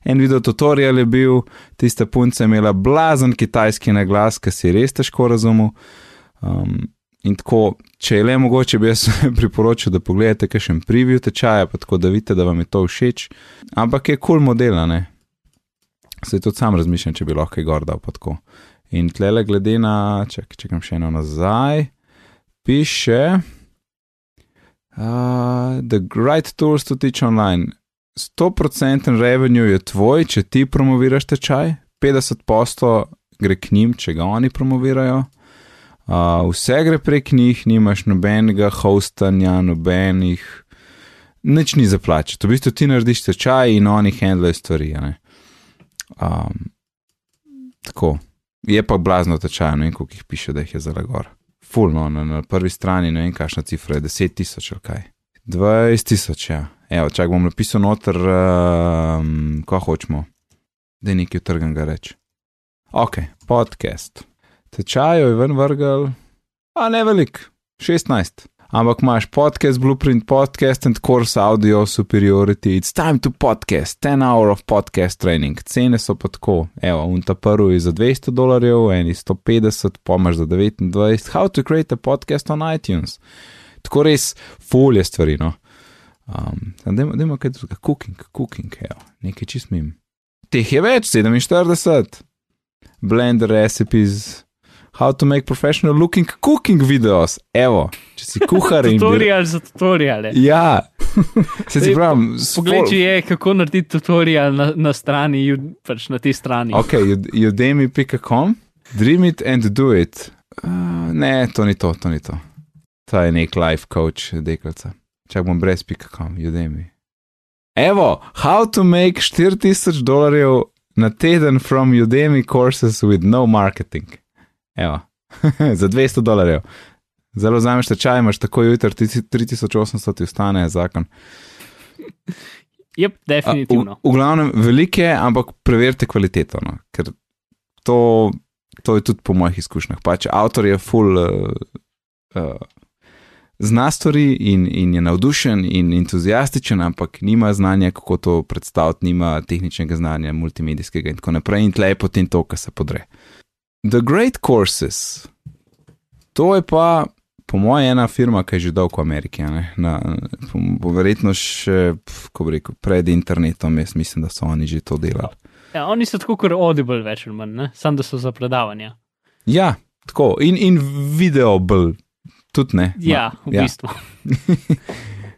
en video tutorial je bil, tista punca je imela blazen kitajski naglas, ki si res težko razumel. Um, in tako, če je le mogoče, bi jaz priporočil, da pogledate kakšen preview tečaja, pa tako da vidite, da vam je to všeč. Ampak je kul cool model, ne? Se tudi sam razmišljam, če bi lahko kaj gor dal pa tako. In tlele glede na, čak, čakam še eno nazaj, piše. Uh, the right tools to teach online. 100% revenue je tvoj, če ti promoviraš tečaj, 50% gre k njim, če ga oni promovirajo. Vse gre prek njih, nimaš nobenega hostanja, nobenih, nič ni za plačati. V bistvu ti narediš tečaj in oni handlajo stvari. Um, tako, je pa blazno tečaj, ne vem, koliko jih piše, da jih je zelo gor. Fulno, na, na prvi strani ne vem, kakšna cifra je 10 tisoč ali kaj. 20 tisoč, ja. Evo, čak bom napisal noter, um, ko hočemo, da je nekaj utrgan ga reči. Ok, podcast. Tečajo je ven vrgel, a ne velik, 16. Ampak imaš podcast, blueprint podcast and course audio superiority. It's time to podcast, 10 hour of podcast training. Cene so pa tako, evo, un ta prvi je za 200 dolarjev, eni 150, pomaž za 29. How to create a podcast on iTunes. Tako res, folje stvari, no. Um, Dajmo kaj drugega, cooking, cooking, evo, nekaj čist mim. Teh je več, 47. Blender recipes, how to make professional looking cooking videos. Evo, če si kuhar in. Tutorial za tutoriale. Ja, se ti pravim. Poglej, če je kako narediti tutorial na, na strani, pač na tej strani. Ok, udemy.com, dream it and do it. Uh, ne, to ni to, to ni to. To je nek life coach, deklica. Čak bom brez.com, udemy. Evo, how to make 4000 dolarjev na teden from Udemy courses with no marketing. Evo, za 200 dolarjev. Zelo vzameš tečaj, imaš tako jutri 3800 ti ostane zakon. Jep, A, definitivno. V, v glavnem, veliko je, ampak preverite kvaliteto, no, ker to, to je tudi po mojih izkušnjah. Pač avtor je full. Uh, uh, Zna stvari in, in je navdušen in entuzijastičen, ampak nima znanja, kako to predstaviti, nima tehničnega znanja, multimedijskega in tako naprej, in tle je potem to, kar se podre. The Great Courses, to je pa, po mojem, ena firma, ki je že dolgo v Ameriki, na, po, po verjetno še, pf, ko bi rekel, pred internetom, jaz mislim, da so oni že to delali. Ja, oni so tako kot Audible, več ali manj, ne? samo da so za predavanja. Ja, tako in, in video bolj, tudi ne. Ja, v ja. bistvu.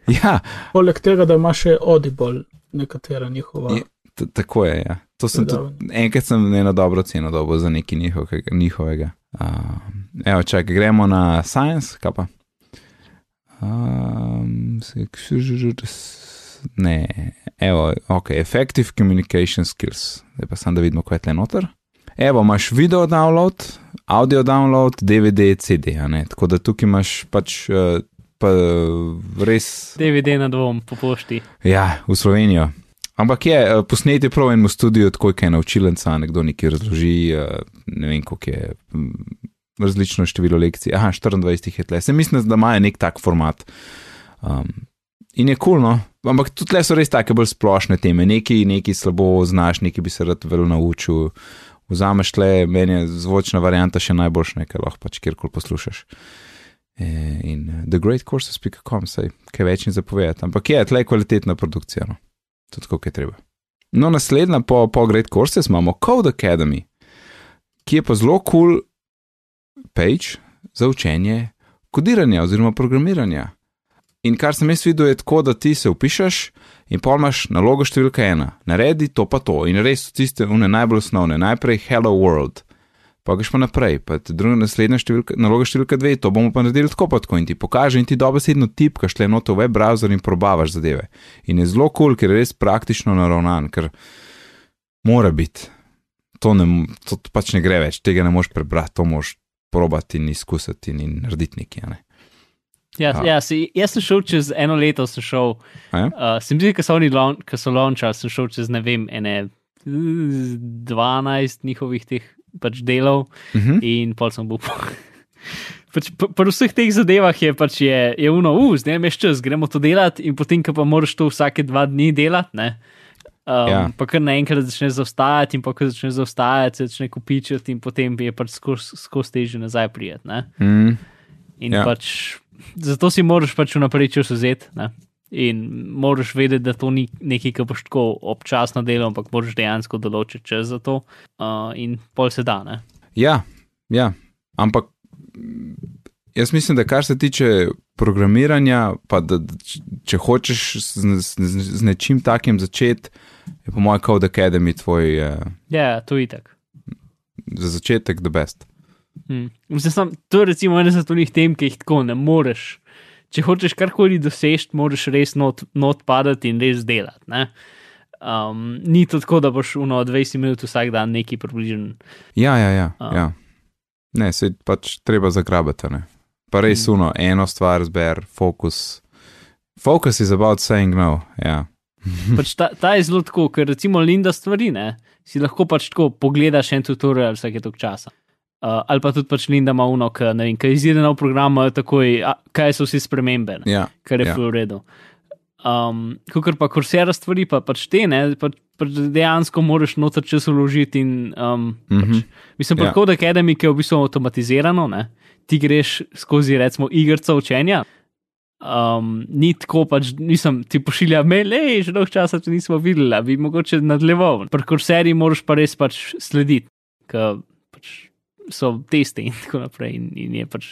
Ja, Poleg tega, da ima še Audible, nekatera njihova. Je- tako je. Ja. To sem tudi, enkrat sem eno dobro ceno dobil za nekaj njihovega. njihovega. Uh, evo, čakaj, gremo na science, kaj pa. Um, ne, evo, ok, effective communication skills. Zdaj pa sem da vidimo, kaj je tle noter. Evo, imaš video download, audio download, DVD, CD. Tako da tukaj imaš pač uh, pa res. DVD na dvom po pošti. Ja, v Slovenijo. Ampak je, eh, posneti prav enemu studiu, tako je naučilenca, nekdo nekaj razloži, eh, ne vem, koliko je mm, različno število lekcij. Aha, 24 jih je tle. Se mislim, da imajo nek tak format. Um, in je kul, cool. Ampak tudi tle so res take bolj splošne teme. Nekaj, nekaj slabo znaš, nekaj bi se rad vel naučil. Vzameš tle, meni je zvočna varianta še najboljša, nekaj lahko pač kjerkoli poslušaš. Eh, In eh, thegreatcourses.com, sej kaj več ni zapovedati. Ampak je, tle je kvalitetna produkcija. No tudi kako je treba. No, naslednja po, po Great Courses imamo Code Academy, ki je pa zelo cool page za učenje kodiranja oziroma programiranja. In kar sem jaz videl, je tako, da ti se upišeš in pa imaš nalogo številka ena, naredi to pa to in res so tiste une najbolj osnovne, najprej Hello World. Pa greš pa naprej, pa druga naslednja številka, naloga številka dve, to bomo pa naredili tako pa tako in ti pokaže in ti dobesedno tipkaš tle noto v web browser in probavaš zadeve. In je zelo kul, cool, ker je res praktično naravnan, ker mora biti. To, ne, to pač ne gre več, tega ne moš prebrati, to moš probati in izkusiti in, in narediti nekaj. Ne? Ja, A. ja si, jaz sem šel čez eno leto, sem šel, A ja? uh, se mi zdi, ko so oni laun- ko so launchali, sem šel čez ne vem, ene eh, 12 njihovih teh pač delov Uh -huh. in pol sem bil. Pač, pri vseh teh zadevah je pač je, je uno, uh, zdaj imaš čas, gremo to delati, in potem, ko pa moraš to vsake dva dni delati, ne. Um, Ja. Pa kar naenkrat začne zaostajati, in pa ko začne zaostajati, se začne kupičiti, in potem je pač skozi teže nazaj prijeti. ne. mm, In ja. pač, zato si moraš pač vnaprej čas vzeti. In moraš vedeti, da to ni nekaj, kar boš tako občasno delal, ampak moraš dejansko določiti čas za to, uh, in pol se da. Ne? ja, ja, ampak jaz mislim, da kar se tiče programiranja, pa da, da če hočeš z, z, z, z nečim takim začeti, je po mojem Code Academy tvoj uh, Ja, to je itak. za začetek the best. Hmm. Mislim, sam, to je recimo ena od teh tem, ki jih tako ne moreš. Če hočeš karkoli doseči, moraš res not, not padati in res delati. Ne? Um, ni to tako, da boš uno 20 minut vsak dan neki približen. Ja, ja, ja. A. ja. Ne, se pač treba zagrabati. Ne? Pa res Mm. uno, eno stvar zber, fokus. Focus is about saying no. Ja. Pač ta, ta je zelo tako, ker recimo Linda stvari, ne, si lahko pač tako pogledaš en tutorial vsake tok časa. Uh, ali pa tudi pač Linda ima uno, ki kaj izide nov program, imajo takoj, a, kaj so vsi spremembe, ne, ja. kar je ja. v redu. Um, Kukor pa kursera stvari, pa pač te, ne, pa, pa dejansko moraš noter čas vložiti in um, Mhm. pač, mislim, pa Ja. Code Academy, ki je v bistvu avtomatizirano, ne, ti greš skozi recimo igrica učenja. Um, ni tako, pač nisem ti pošiljal mail, hej, že dolgo časa te nismo videli, bi mogoče nadaljeval. Pri kurseriji moraš pa res pač slediti, ker pač so testi in tako naprej. In, in je pač,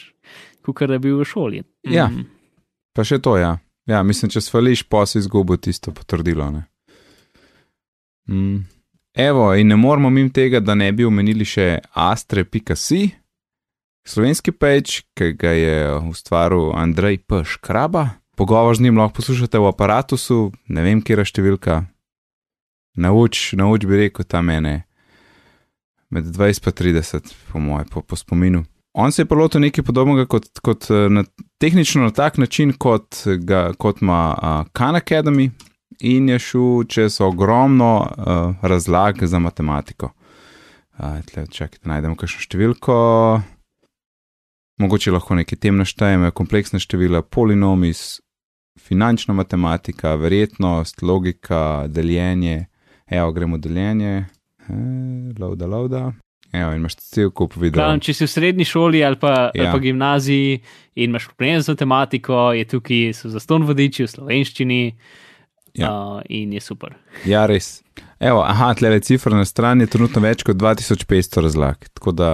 kot da bi bil v šoli. Ja. Mm. Pa še to, ja. Ja, mislim, če svališ, pa si izgubil tisto potrdilo. Ne? Mm. Evo, in ne moramo mimo tega, da ne bi omenili še astre.si, slovenski peč, ki ga je ustvaril Andrej P. Škraba. Pogovor z njim lahko poslušate v aparatusu, ne vem, kje je številka. Nauč, nauč bi rekel ta mene. Med 20 in 30, po mojem, po, po spominu. On se je pa lotil nekaj podobnega, kot, kot na, tehnično na tak način, kot, ga, kot ima uh, Khan Academy, in je šel čez ogromno uh, razlag za matematiko. Uh, Čakaj, da najdemo kakšno številko. Mogoče lahko nekaj tem naštejemo, kompleksne števila, polinomi, finančna matematika, verjetnost, logika, deljenje. Evo, gremo deljenje, lauda, lauda. Evo, in imaš cel kup videov. Glavno, če si v srednji šoli ali pa, ja. ali pa gimnaziji in imaš problem z matematiko, je tukaj zaston vodiči v slovenščini Ja. uh, in je super. Ja, res. Evo, aha, tle je cifra na strani, je trenutno več kot 2500 razlag. Tako da,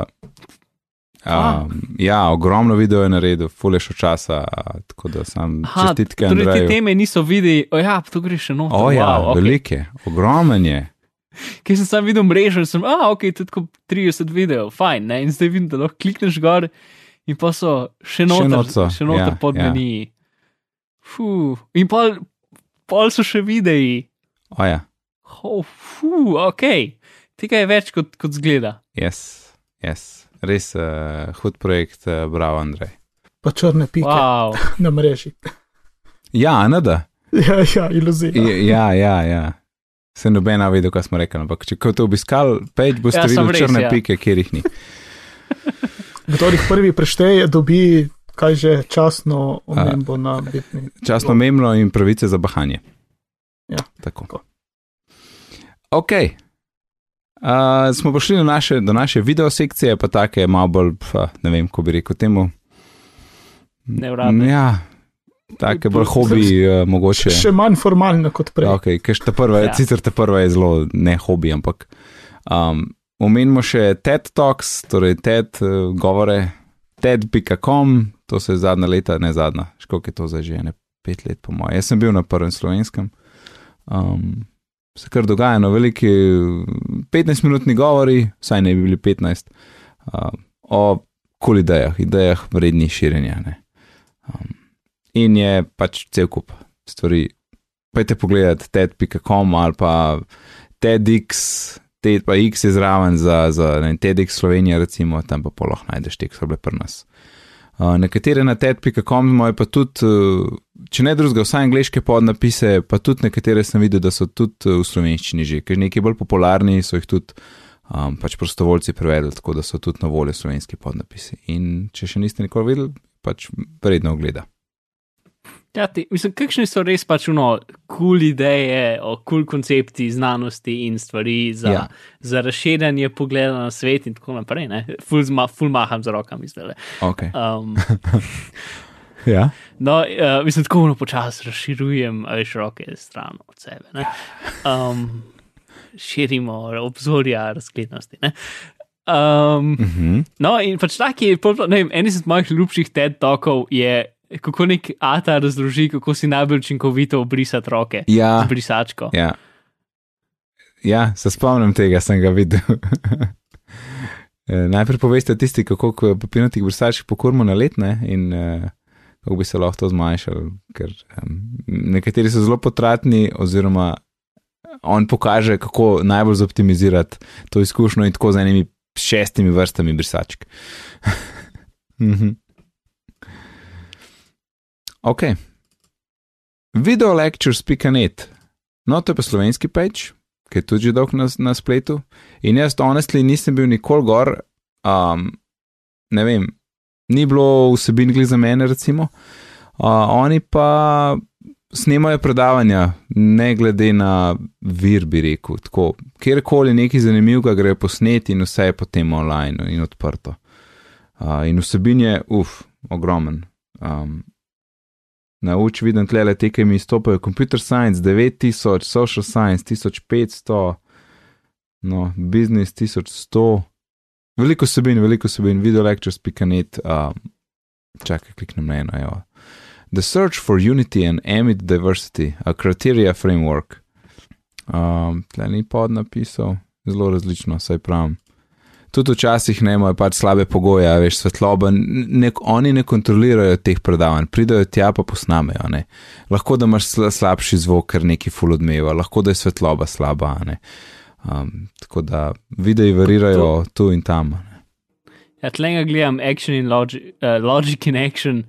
um, ja, ogromno video je naredil, fuleš časa, a, tako da sam Aha, čestitke torej te Andreju. teme niso videli, o ja, tu greš še noter. O ja, wow, wow, okay. velike, ogromen je. Ker sem sam videl mrežo in sem, ah, ok, tudi tako 30 videov, fajn, ne? in zdaj vidim, da lahko klikneš gor in pa so še noter, not so, še noter ja, pod ja. meni. Fuh, in pol, pol so še videi. O ja, Oh, fuh, ok, tega je več kot, kot zgleda. yes, yes. res uh, hud projekt, uh, bravo, Andrej. Pa črne pike wow. Na mreži. Ja, nada. Ja, ja, iluzija. Ja, ja, ja. Se nobena vedel, kaj smo rekli, ampak če boste obiskali peč, boste Ja, videli res, črne ja. pike, kjer jih ni. Kdor jih prvi prešteje, dobi kaj že časno omembo na bitni. Časno memlo in pravice za bahanje. Ja. Tako. Tako. Ok. Uh, smo prišli do naše, do naše video sekcije, pa take malo bolj, pa, ne vem, ko bi rekel temu. Neuradne. Ja, take bolj hobi, uh, mogoče. Še manj formalno kot prej. Okay, ker ta prva, Ja. ja. sicer ta prva je zelo ne hobi, ampak um, omenimo še TED Talks, torej TED uh, govore, TED.com, to se je zadnja leta, ne zadnja, školiko je to zdaj že, ne pet let, po mojem. Jaz sem bil na prvem slovenskem. Um, se kar dogaja, no, veliki 15-minutni govori, vsaj ne bi bili 15, um, o kul idejah, idejah vrednih širjenja. ne. Um, in je pač cel kup stvari. Pejte pogledat TED.com ali pa TEDx, TED pa X je zraven za, za ne, TEDx Slovenija, recimo, tam pa poloh najdeš te, ki so bile pri nas. Uh, nekatere na TED.com imajo pa tudi, uh, če ne drugega, vsaj angliške podnapise, pa tudi nekatere sem videl, da so tudi uh, v slovenščini že, ker neki bolj popularni so jih tudi um, pač prostovoljci prevedli, tako da so tudi na voljo slovenski podnapisi. In če še niste nikoli videli, pač vredno ogleda. Ja, ti, mislim, kakšni so res pač uno, kul cool ideje, kul cool koncepti znanosti in stvari za, ja. Za razširjanje pogleda na svet in tako naprej. ne. Ful, zma, ful maham z rokami zdaj. Okay. Um, Ja. no, uh, mislim, tako no počasi razširujem veš, roke stran od sebe. ne. Um, širimo obzorja razglednosti. ne. Um, Uh -huh. No, in pač taki, ne vem, en izmed mojih ljubših TED talkov je, kako nek ata razloži, kako si najbolj učinkovito obrisati roke Ja. z brisačko. Ja. ja, se spomnim tega, sem ga videl. Eh, Najprej poveste tisti, kako ko papirnatih brisačk pokurmo na let ne, in uh, kako bi se lahko to zmanjšalo. Ker um, nekateri so zelo potratni, oziroma on pokaže, kako najbolj zoptimizirati to izkušnjo in tako z enimi šestimi vrstami brisačk. Mhm. Ok. Videolectures.net. No, to je pa slovenski peč, ki je tudi dolg na, na spletu. In jaz, honestly, nisem bil nikoli gor, um, ne vem, ni bilo vsebin gli za mene, recimo. Uh, oni pa snemajo predavanja, ne glede na vir, bi rekel. Tako, kjerkoli nekaj zanimivega grejo posneti, in vse je potem online in odprto. Uh, in vsebin je, uf, ogromen. Um, Nauč vidim tle te, ki mi izstopajo. Computer science 9000, social science 1500, no, business 1100, Veliko sebin, veliko sebin, videolectures.net, um, čakaj, kliknem na eno. Evo. The Search for Unity and Amid Diversity, a criteria framework. Um, Tle ni pod napisal, zelo različno, saj pravim. Tudi včasih ne imajo pač slabe pogoje, a veš, svetloba, nek, oni ne kontrolirajo teh predavanj, pridajo tja pa posnamejo. Ne. Lahko da imaš sla, slabši zvok, ker neki ful odmeva, lahko da je svetloba slaba. Um, tako da videi varirajo tu in tam. Ne. Ja, tlega gledam action in logic, uh, logic in action,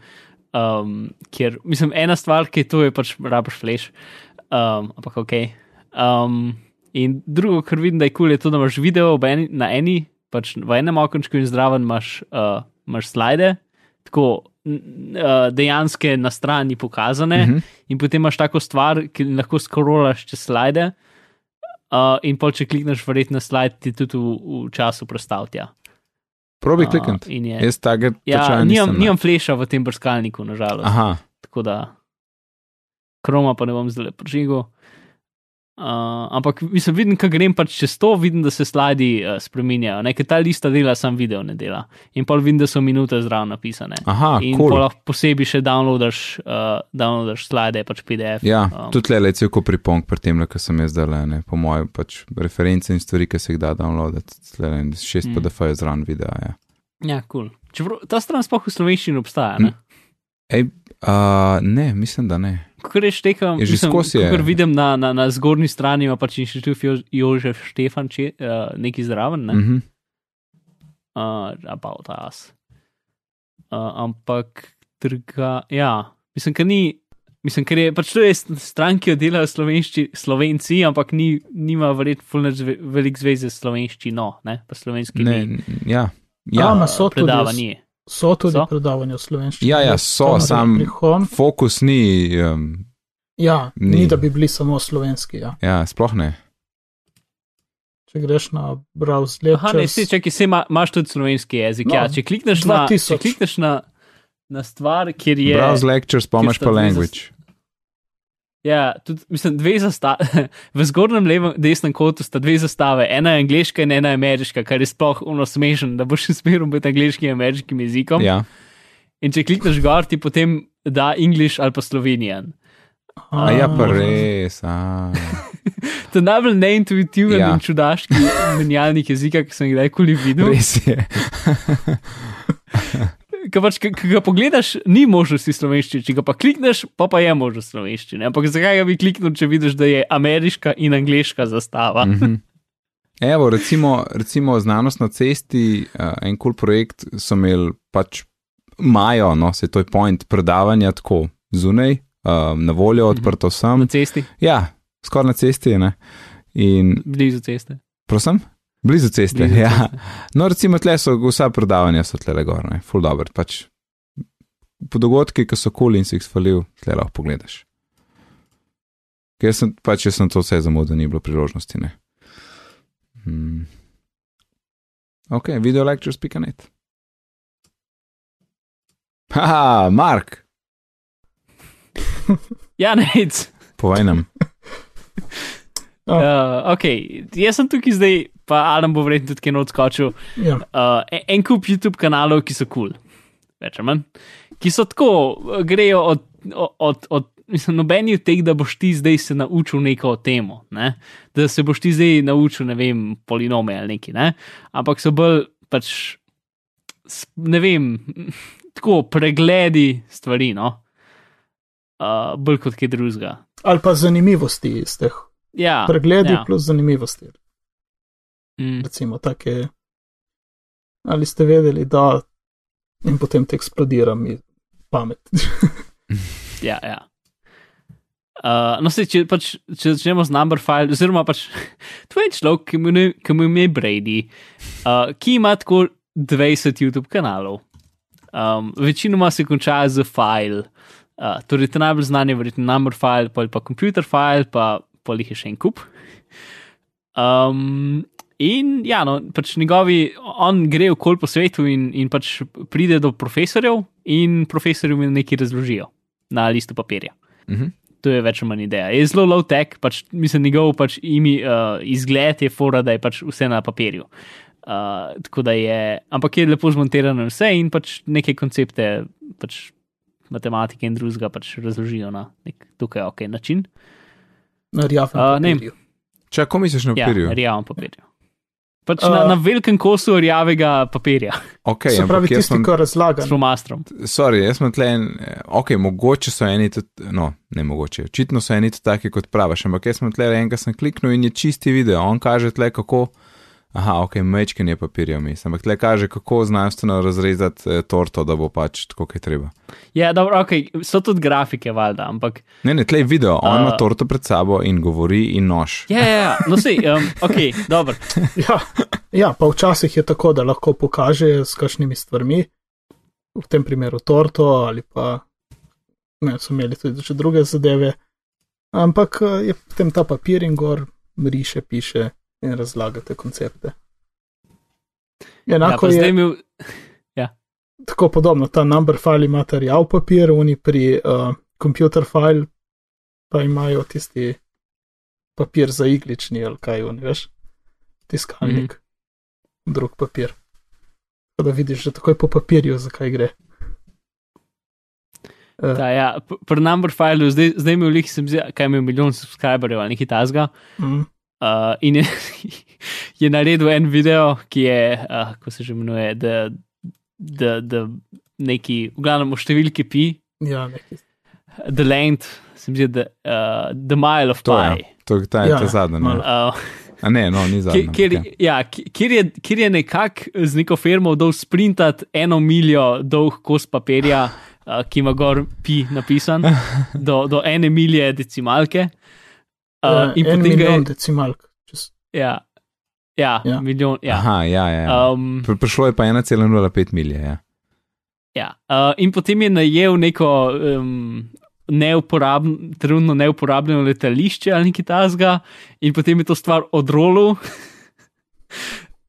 um, kjer mislim, ena stvar, ki je tu, je pač rabaš flash, um, ampak ok. Um, in drugo, kar vidim, da je kul, cool, je to, da imaš video eni, na eni, pač v enem okenčku in zraven imaš, uh, imaš slide, tako uh, dejansko na strani pokazane, uh Mhm. -huh. in potem imaš tako stvar, ki lahko skrolaš čez slide. Uh, in pol, če klikneš verjetno slide, ti tudi v, v času predstavlja. Probi Uh, klikniti. in je- Jaz tega Ja, nimam, nimam fleša v tem brskalniku, nažalost. Aha, Tako da, kroma pa ne bom zdaj prežigal. Uh, ampak mislim, vidim, ko grem pač čez to, vidim, da se slidi uh, spremenjajo. Nekaj ta lista dela, sam video ne dela. In pol vidim, da so minute zraven napisane. aha, In cool. lahko posebej še downloadaš, uh, downloadaš slide, pač PDF. Ja, um, tudi le cel kup pripomb pri tem, kar sem jaz zdaj le, ne, po mojem, pač reference in stvari, ki se jih da downloadati, tle le šest Mm. PDF-jev zraven videa. Ja. ja kul. Cool. Ta stran sploh v slovenščini obstaja. Ne? Ej, uh, ne, mislim, da ne. Ko reš tekam, Je že skozi je. Kar vidim na, na, na zgornji strani, ima pač inštitut Jo- Jožef Štefan, če, uh, neki zraven, ne? Uh -huh. uh, about us. Uh, ampak druga, ja, mislim, ker ni. Mislim, ker je pač to je stran, ki jo delajo slovenšči, slovenci, ampak ni, nima verjetno fulneč zve, velik zveze s slovenščino, ne, pa slovenski Ne, ni, ja, Ja, ja. ma so tudi, predavanje. So tudi So? predavanja v slovenščini. Ja, ja, so, sam- prihom- fokus ni, um, Ja, Ni. ni da bi bili samo slovenski. Ja. ja, sploh ne. Če greš na browse Aha, ne, lectures, si, čakaj, se ima, imaš tudi slovenski jezik. No, ja, če klikneš, na, če 2000. klikneš na, na stvar, kjer je. Browse lectures, pa imaš pa language. Ja, tudi, mislim, dve zastave. V zgornjem levem, desnem kotu sta dve zastave, ena je angliška in ena je ameriška, kar je sploh uno smešen, da boš smerom biti angliškim in ameriškim jezikom. Ja, In če klikneš gor, ti potem da English ali pa Slovenijan. a ja, pa res. A. To je najbolj neintuitiven Ja. in čudaški menjalnik jezika, ki sem ga kdajkoli videl. Res je. Pač, ki ki ga pogledaš, ni možnosti slovenščine, če ga pa klikneš, pa pa je možnost slovenščine. Ampak zakaj ga bi kliknil, če vidiš, da je ameriška in angliška zastava? Mhm. Evo, recimo, recimo znanost na cesti, uh, en kul cool projekt so imeli pač majo, no, se to je point predavanja tako zunaj, uh, na voljo, odprto vsem. Na cesti, Ja, skoraj na cesti je, ne. In, blizu ceste. prosim? Blizu ceste. Blizu ja. ceste. No, recimo, tle so vsa predavanja, so tle gor, ne, full dobro. Pač po dogodki, ki so kul cool in si jih spalil, tle lahko pogledaš. Ker sem pač, jaz sem to vse zamudil, ni bilo priložnosti, ne. Hmm. Ok, videolectures.net. Haha, Mark, Ja, nec. povej nam. Ja. Uh, ok, jaz sem tukaj zdaj, pa Adam bo verjetno tudi kaj odskočil. Ja. Uh, en- kup YouTube kanalov, ki so kul, cool, več ali manj, ki so tako, grejo od, od, od mislim, nobeni od teh, da boš ti zdaj se naučil neko temo, ne? da se boš ti zdaj naučil, ne vem, polinome ali neki, ne? ampak so bolj pač, ne vem, tako pregledi stvari, no. Uh, bolj kot kaj drugega. Ali pa zanimivosti iz teh Ja, pregledov, ja. plus zanimivosti. Mm. Recimo, take. Ali ste vedeli, da in potem te eksplodira mi pamet. Ja, ja. Uh, no, se, če, pač, če začnemo z number file, oziroma pač to je človek, ki mu ne- ki mu ime Brady, uh, ki ima tako 20 YouTube kanalov. Um, večinoma se konča z file. Uh, torej, ta najbolj znan je verjetno number file, pa, pa computer file, pa, pa jih je še en kup. Um, in ja, no, pač njegovi, on gre okol po svetu in, in pač pride do profesorjev, in profesorji mu nekaj razložijo na listu papirja. Mhm. To je več ali manj ideja. Je zelo low tech, pač, mislim, njegov pač imi, uh, izgled je fora, da je pač vse na papirju. Uh, tako da je, ampak je lepo zmontirano vse in pač neke koncepte, pač matematike in drugega pač razložijo na nek tukaj ok način. Na rjavem A, ne. papirju. Če, ko misliš na Ja, papirju? na rjavem papirju. Pač A. na, na velikem kosu rjavega papirja, Okay, Se pravi, tisti, ki razlaga. s flomastrom. sorry, jaz sem tle, en, eh, ok, mogoče so eni tudi, no, ne mogoče, očitno so eni tudi taki, kot praviš, ampak jaz sem tle enega sem kliknil in je čisti video, on kaže tle, kako, aha, ok, mečken je papirja vmes, ampak tle kaže, kako znanstveno razrezati eh, torto, da bo pač tako, kot je treba. Ja, dobro, ok, so tudi grafike, valjda, ampak. Ne, ne, tle je video, on A. ima torto pred sabo in govori in nož. Ja, ja, ja. no sej, um, ok, dobro. Ja, ja, pa včasih je tako, da lahko pokaže s kakšnimi stvarmi, v tem primeru torto ali pa ne, so imeli tudi še druge zadeve. Ampak eh, je potem ta papir in gor riše, piše in razlagate koncepte. Ja, Enako zdaj je imel. tako podobno, ta number file ima ta rjav papir, oni pri uh, computer file pa imajo tisti papir za iglični ali kaj, oni, veš, tiskalnik, mm. drug papir. Tako da vidiš že takoj po papirju, zakaj gre. Uh, Ta, ja, p- pri number filu, zdaj, zdaj imel lih, sem zdaj, kaj imel milijon subscriberjev ali nekaj tasga. mm, Uh, in je, je naredil en video, ki je, uh, kako se že imenuje, da, da, da neki, v glavnem, v številki pi, ja, neki. The Land, se mi zdi, da uh, The Mile of To Pi. je, to, ta je Ja, ta zadnja. Malo. Uh, A ne, no, ni zadnja. Kjer, ampak ja. ja, ki- kjer, je, kjer je nekako z neko firmo dol sprintati eno miljo dolg kos papirja, uh, ki ima gor pi napisan, do, do ene milje decimalke. Uh, Uh, in en potem ga je. milijon decimalk. čez- Ja, ja, ja. Ja. milijon. Ja. Aha, ja, ja. ja. Um, Pri- Prišlo je pa 1,05 milije. Ja. ja. Uh, in potem je najel neko um, neuporabno, trenutno neuporabljeno letališče ali nekaj tasga, in potem je to stvar odrolil.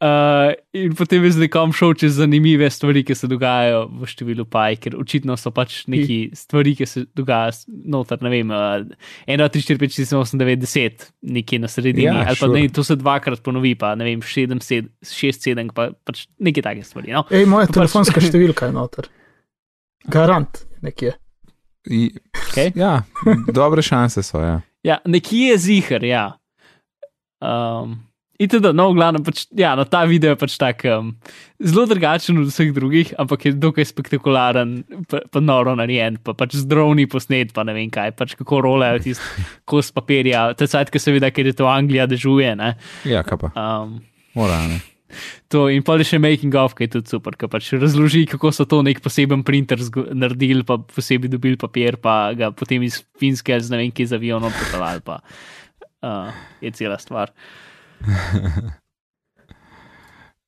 Uh, in potem je z nekom šel čez zanimive stvari, ki se dogajajo v številu paj, ker očitno so pač neki stvari, ki se dogajajo noter, ne vem, uh, 1, 2, 3, 4, 5, 6, 7, 8, 9, 10, nekje na sredini, Ja, ali pa sure. ne, to se dvakrat ponovi, pa ne vem, 7, 7, 6, 7, pa pač neke take stvari. No? Ej, moja Pa pač- telefonska številka je noter. Garant nekje. I, Okej. ja, dobre šanse so. Ja. Ja, nekje je zihar, ja. Um, in tudi, no, v glavnem, pač, ja, no, ta video je pač tak um, zelo drugačen od vseh drugih, ampak je dokaj spektakularen, pa, pa noro narejen, pa pač z droni posnet, pa ne vem kaj, pač kako rolejo tisti kos papirja, te cajt, ki seveda, ker je to Anglija, dežuje, ne. ja, kaj pa, Um, mora. Ne. To in pa je še making of, ki je tudi super, ki pač razloži, kako so to nek poseben printer naredili, pa posebej dobili papir, pa ga potem iz finske z ne vem, kje za avionom potovali, pa uh, je cela stvar.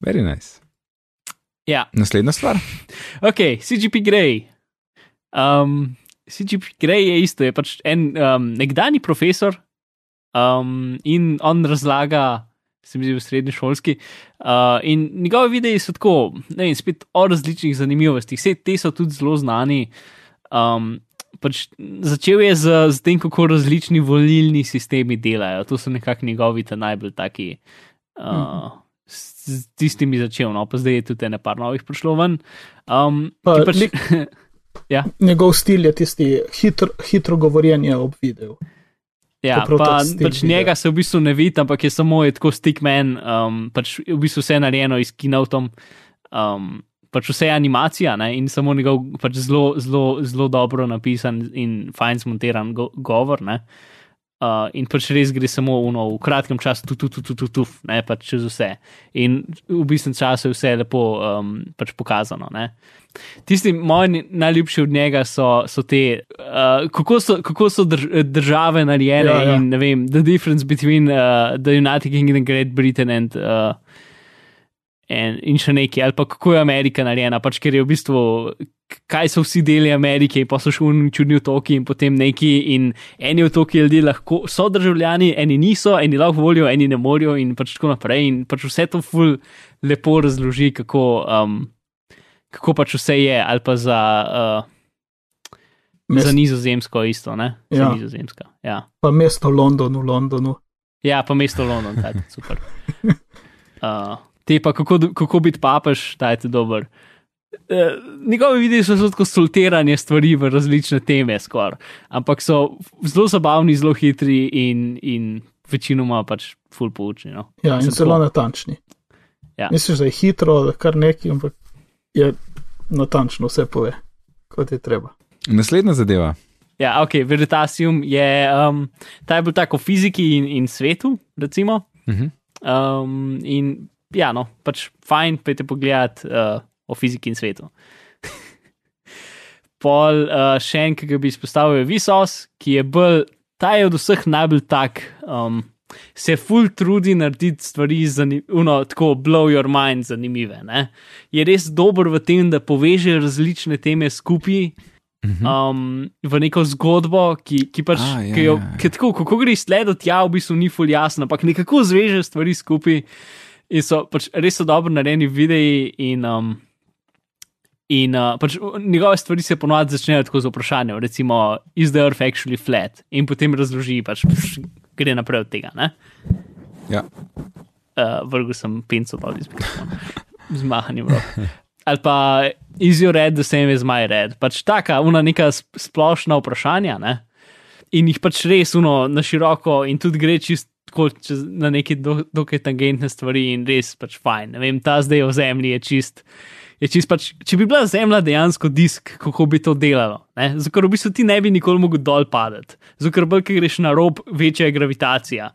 Very nice. Ja, Naslednja stvar. ok, CGP Grey. Um, CGP Grey je isto, je pač en um, nekdani profesor um, in on razlaga. Se mi zdi v srednji šolski. Uh, in njegove videe so tako, ne vem, spet o različnih zanimivostih, vse te so tudi zelo znani. Um, pač začel je z, z tem, kako različni volilni sistemi delajo. To so nekako njegovi ta najbolj taki. Uh, s, s tistimi začel, no, pa zdaj je tudi ene par novih prišlo ven. Um, Pa pač, lik- Njegov stil je tisti hitro, hitro govorjenje ob videu. Ja, pa, pač videa. njega se v bistvu ne vidi, ampak je samo je tako stickman, um, pač v bistvu vse narejeno iz kinotom, um, pač vse je animacija ne, in samo njegov pač zelo, zelo, zelo dobro napisan in fajn zmontiran go govor. Ne. Uh, in pač res gre samo uno, v kratkem času, tu, tu, tu, tu, tu, tu ne pač čez vse. In v bistvu času je vse lepo um, pač pokazano. Ne. Tisti moji najljubši od njega so, so te, uh, kako so, kako so drž države narejene Ja, ja. in ne vem, the difference between uh, the United Kingdom and Great Britain and, uh, in, in še nekaj, ali pa kako je Amerika narejena, pač ker je v bistvu, kaj so vsi deli Amerike, pa so še unni čudni otoki in potem neki in eni otoki ljudi lahko so državljani, eni niso, eni lahko volijo, eni ne morajo in pač tako naprej in pač vse to ful lepo razloži, kako. Um, kako pač vse je, ali pa za, uh, Mest, za nizozemsko isto, ne? Za Ja. nizozemska. Ja. pa mesto London v Londonu. ja, pa mesto London, tako super. Uh, te pa kako, kako biti papež, ta je dober. Uh, njegovi videi so zelo konsultiranje stvari v različne teme, skoraj. Ampak so zelo zabavni, zelo hitri in, in večinoma pač full poučni. No. Ja, in zelo natančni. Ja. Misliš, da je hitro, da kar nekaj, ampak je natančno vse pove, kot je treba. Naslednja zadeva. Ja, ok, Veritasium je, um, ta je bil tako v fiziki in, in svetu, recimo. Uh -huh. Um, in ja, no, pač fajn, pejte pogledat uh, o fiziki in svetu. Pol uh, še en, ki ga bi izpostavil, je Visos, ki je bolj, ta je od vseh najbolj tak, um, se full trudi narediti stvari, uno, tako blow your mind, zanimive. Ne? Je res dober v tem, da poveže različne teme skupaj. Um, v neko zgodbo, ki, ki pač, A, ja, ki jo, ja, ja. ki tako, kako gre slediti, ja, v bistvu ni ful jasno, ampak nekako zveže stvari skupaj in so pač res so dobro narejeni videi. In, um, in uh, pač njegove stvari se ponovadi začnejo tako z vprašanjem, recimo, is the earth actually flat? In potem razloži, pač pš, gre naprej od tega. Ne? Ja. uh, vrgel sem pinco dol iz mikrofona, z mahanjem rok. Ali pa is your red the same as my red. Pač taka, una neka sp- splošna vprašanja, ne? In jih pač res uno na široko in tudi gre čist tako čez, na neke do, dokaj tangentne stvari in res pač fajn. Ne vem, ta zdaj o zemlji je čist. Je čist pač, če bi bila zemlja dejansko disk, kako bi to delalo. ne? Zato, ker v bistvu ti ne bi nikoli mogel dol padati, zato, ker bolj, ki greš na rob, večja je gravitacija.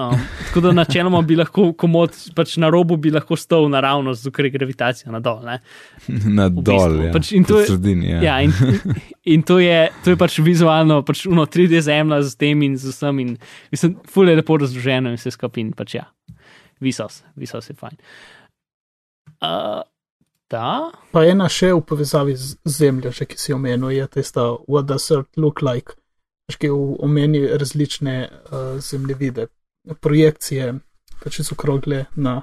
Um, tako da načeloma bi lahko komod, pač na robu bi lahko stal naravnost, zato ker je gravitacija nadol. Ne? Na V dol, bistvu, ja. pač in to je- sredini, ja. Ja, in, in to, je, to je pač vizualno, pač uno 3D zemlja z tem in z vsem. In, mislim, ful je lepo razloženo in vse skupaj. in Pač ja, visos, visos je fajn. Uh, da, Pa ena še v povezavi z zemljo, že ki si omenil, je tista What does Earth look like? Veš, ki omeni različne uh, zemljevide, projekcije, pač so okrogle na.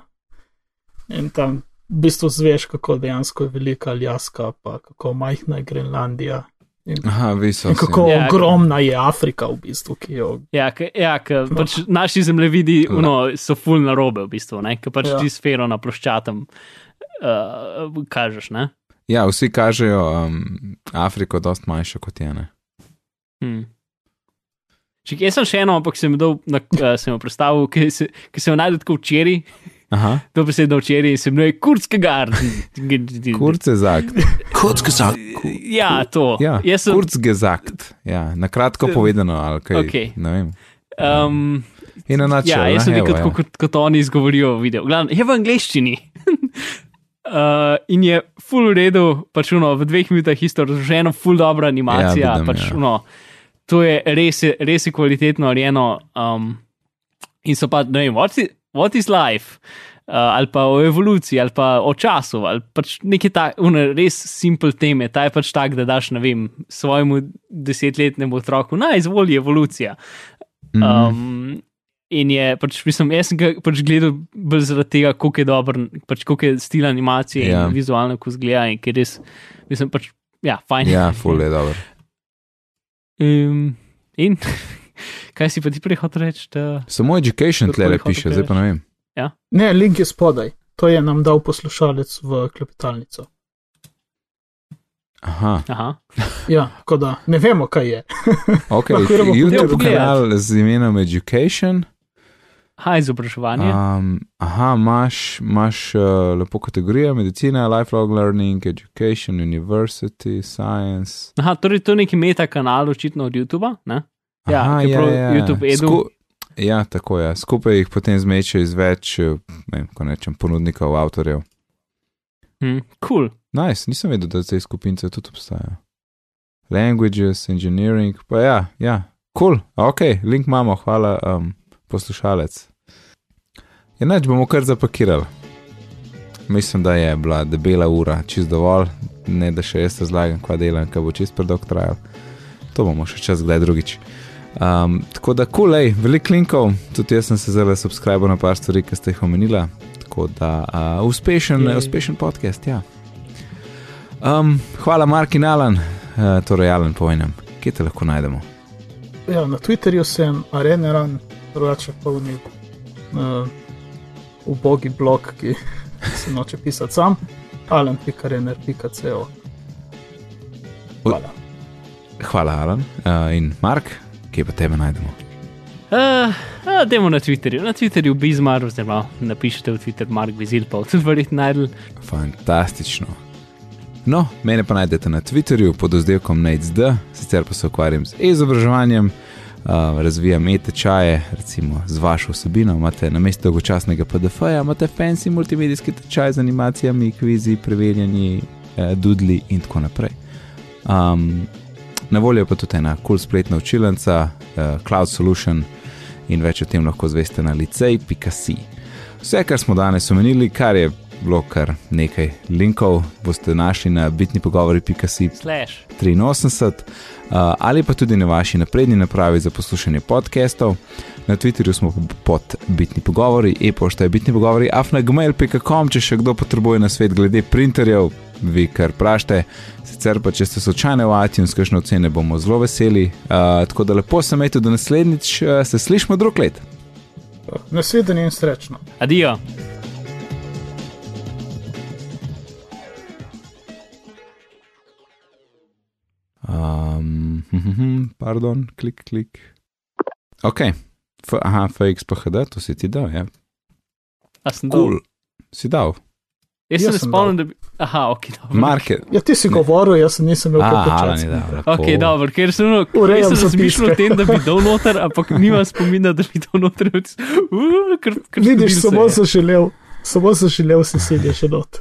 In tam v bistvu zveš, kako dejansko je velika Aljaska, pa kako majhna je Grenlandija. In, Aha, in kako Ja, ja, ogromna je Afrika, v bistvu, ki jo. ja, k, ja k, pač naši zemljevidi uno, so ful na robe, v bistvu, ne? ker pač Ja. ti sfero na ploščatem uh, kažeš. Ne? Ja, vsi kažejo um, Afriko, dost manjšo kot je. Ne? Hmm. Če jaz sem še eno, ampak sem jo, dal na, uh, sem jo predstavil, ki, se, ki sem jo najdel tako včeraj, Aha, to besedo včeraj, se imenuje Kurskega. kurz gesagt. Kurz gesagt, Ja, to. Ja, sem, kurz gesagt. Ja, na kratko povedano, ali kaj. Okej. Ne vem. um, In na način. ja, jaz sem nekaj tako, kot, kot oni izgovorijo v videu. Glavno, je v angleščini. uh, in je full v redu, pač uno, v dveh minutah isto razloženo, full dobra animacija. Ja, vidim, pač, ja. uno, to je res, res je kvalitetno narejeno. Um, in so pa, ne vem, what is, what is life? Uh, ali pa o evoluciji, ali pa o času, ali pač neke takšne res simple teme. Ta je pač tak, da daš, ne vem, svojemu desetletnemu otroku, naj izvoli evolucija. Mhm. Um, in je, pač, mislim, jaz sem ga pač gledal bolj zaradi tega, kako je dober, pač kako je stil animacije Ja. in vizualno, ko zgleda. In je res, mislim, pač, ja, fajn. Ja, ful je dobro. Um, in kaj si pa ti prej hotel reči? Da... Samo education tle Kdorkoli piše, zdaj pa ne vem. Ne, link je spodaj. To je nam dal poslušalec v klepetalnico. Aha, Aha. Ja, tako da ne vemo, kaj je. ok. Lahko gremo YouTube kanal z imenom Education. Aha, izobraževanje. Um, aha, imaš, imaš uh, lepo kategorijo medicina, lifelong learning, education, university, science. Aha, torej to je neki meta kanal, očitno od YouTuba. Ne? Ja, Aha, ki je prav YouTube edu. ja, tako je. Skupaj jih potem zmečejo iz več, eh, ne vem, ko nečem, ponudnikov, avtorjev. Hm, cool. Nice, nisem vedel, da te skupince tudi obstajajo. Languages, engineering, pa ja, ja, cool, ok, link imamo, hvala, um, poslušalec. Enač bomo kar zapakirali. Mislim, da je bila debela ura, čist dovolj, ne da še jaz razlagam, kva delam, kaj bo čist predolg trajal. To bomo še čas kdaj drugič. Um, tako da, kulej, cool, veliko linkov, tudi jaz sem se zelo subscribil na par stvari, ki ste jih omenila. Tako da, uh, uspešen, Jej. uspešen podcast, ja. Um, hvala, Mark in Alan, uh, torej Alan, povem, kje te lahko najdemo. Ja, na Twitterju sem areneran, drugače pa v nek. Uh, ubogi blog, ki se noče pisati sam, alen.rener.co. Hvala. Hvala, Alan. Uh, in Mark, kje pa tebe najdemo? Uh, uh, demo na Twitterju, na Twitterju Bizmar, oziroma napišite v Twitter Mark Bizil, pa tudi verjetno najdel. Fantastično. No, mene pa najdete na Twitterju pod oddelkom NateD, sicer pa se ukvarjam z izobraževanjem, uh, razvijam e-tečaje, recimo z vašo vsebino. Imate na mestu dolgočasnega PDF-ja, imate fancy multimedijski tečaj z animacijami, kvizi, preverjanji, eh, dudli in tako naprej. Um, na voljo pa tudi ena kul cool spletna učilnica, uh, Cloud Solution in več o tem lahko zveste na licej.si. Vse, kar smo danes omenili, kar je bilo kar nekaj linkov, boste našli na bitnipogovori.si Slash. 83 uh, ali pa tudi na vaši napredni napravi za poslušanje podcastov. Na Twitterju smo pod bitni pogovori, e-pošta je bitni pogovori, afnagmail.com, če še kdo potrebuje na svet glede printerjev, vi kar prašte. Sicer pa, če ste slučajno v iTunes, kakšne ocene bomo zelo veseli. Uh, tako da lepo se imejte do naslednjič, uh, se slišmo drug let. Nasvidenje in srečno. Adijo. Um, pardon, klik, klik. Ok, F, aha, FX pa HD, to si ti dal, ja. A sem dol. Cool. Si dal. Jaz se Jaz ne sem spomnim, da bi. Aha, ok, dobro. Market. Ja, ti si govoril, jaz nisem imel je časa. dal. Ok, dobro, ker sem, no, jaz sem razmišljal o tem, da bi dol noter, ampak nimam spomina, da bi dol noter. Uh, kar, kar Vidiš, se samo je. sem želel, samo sem želel si sedeti še not.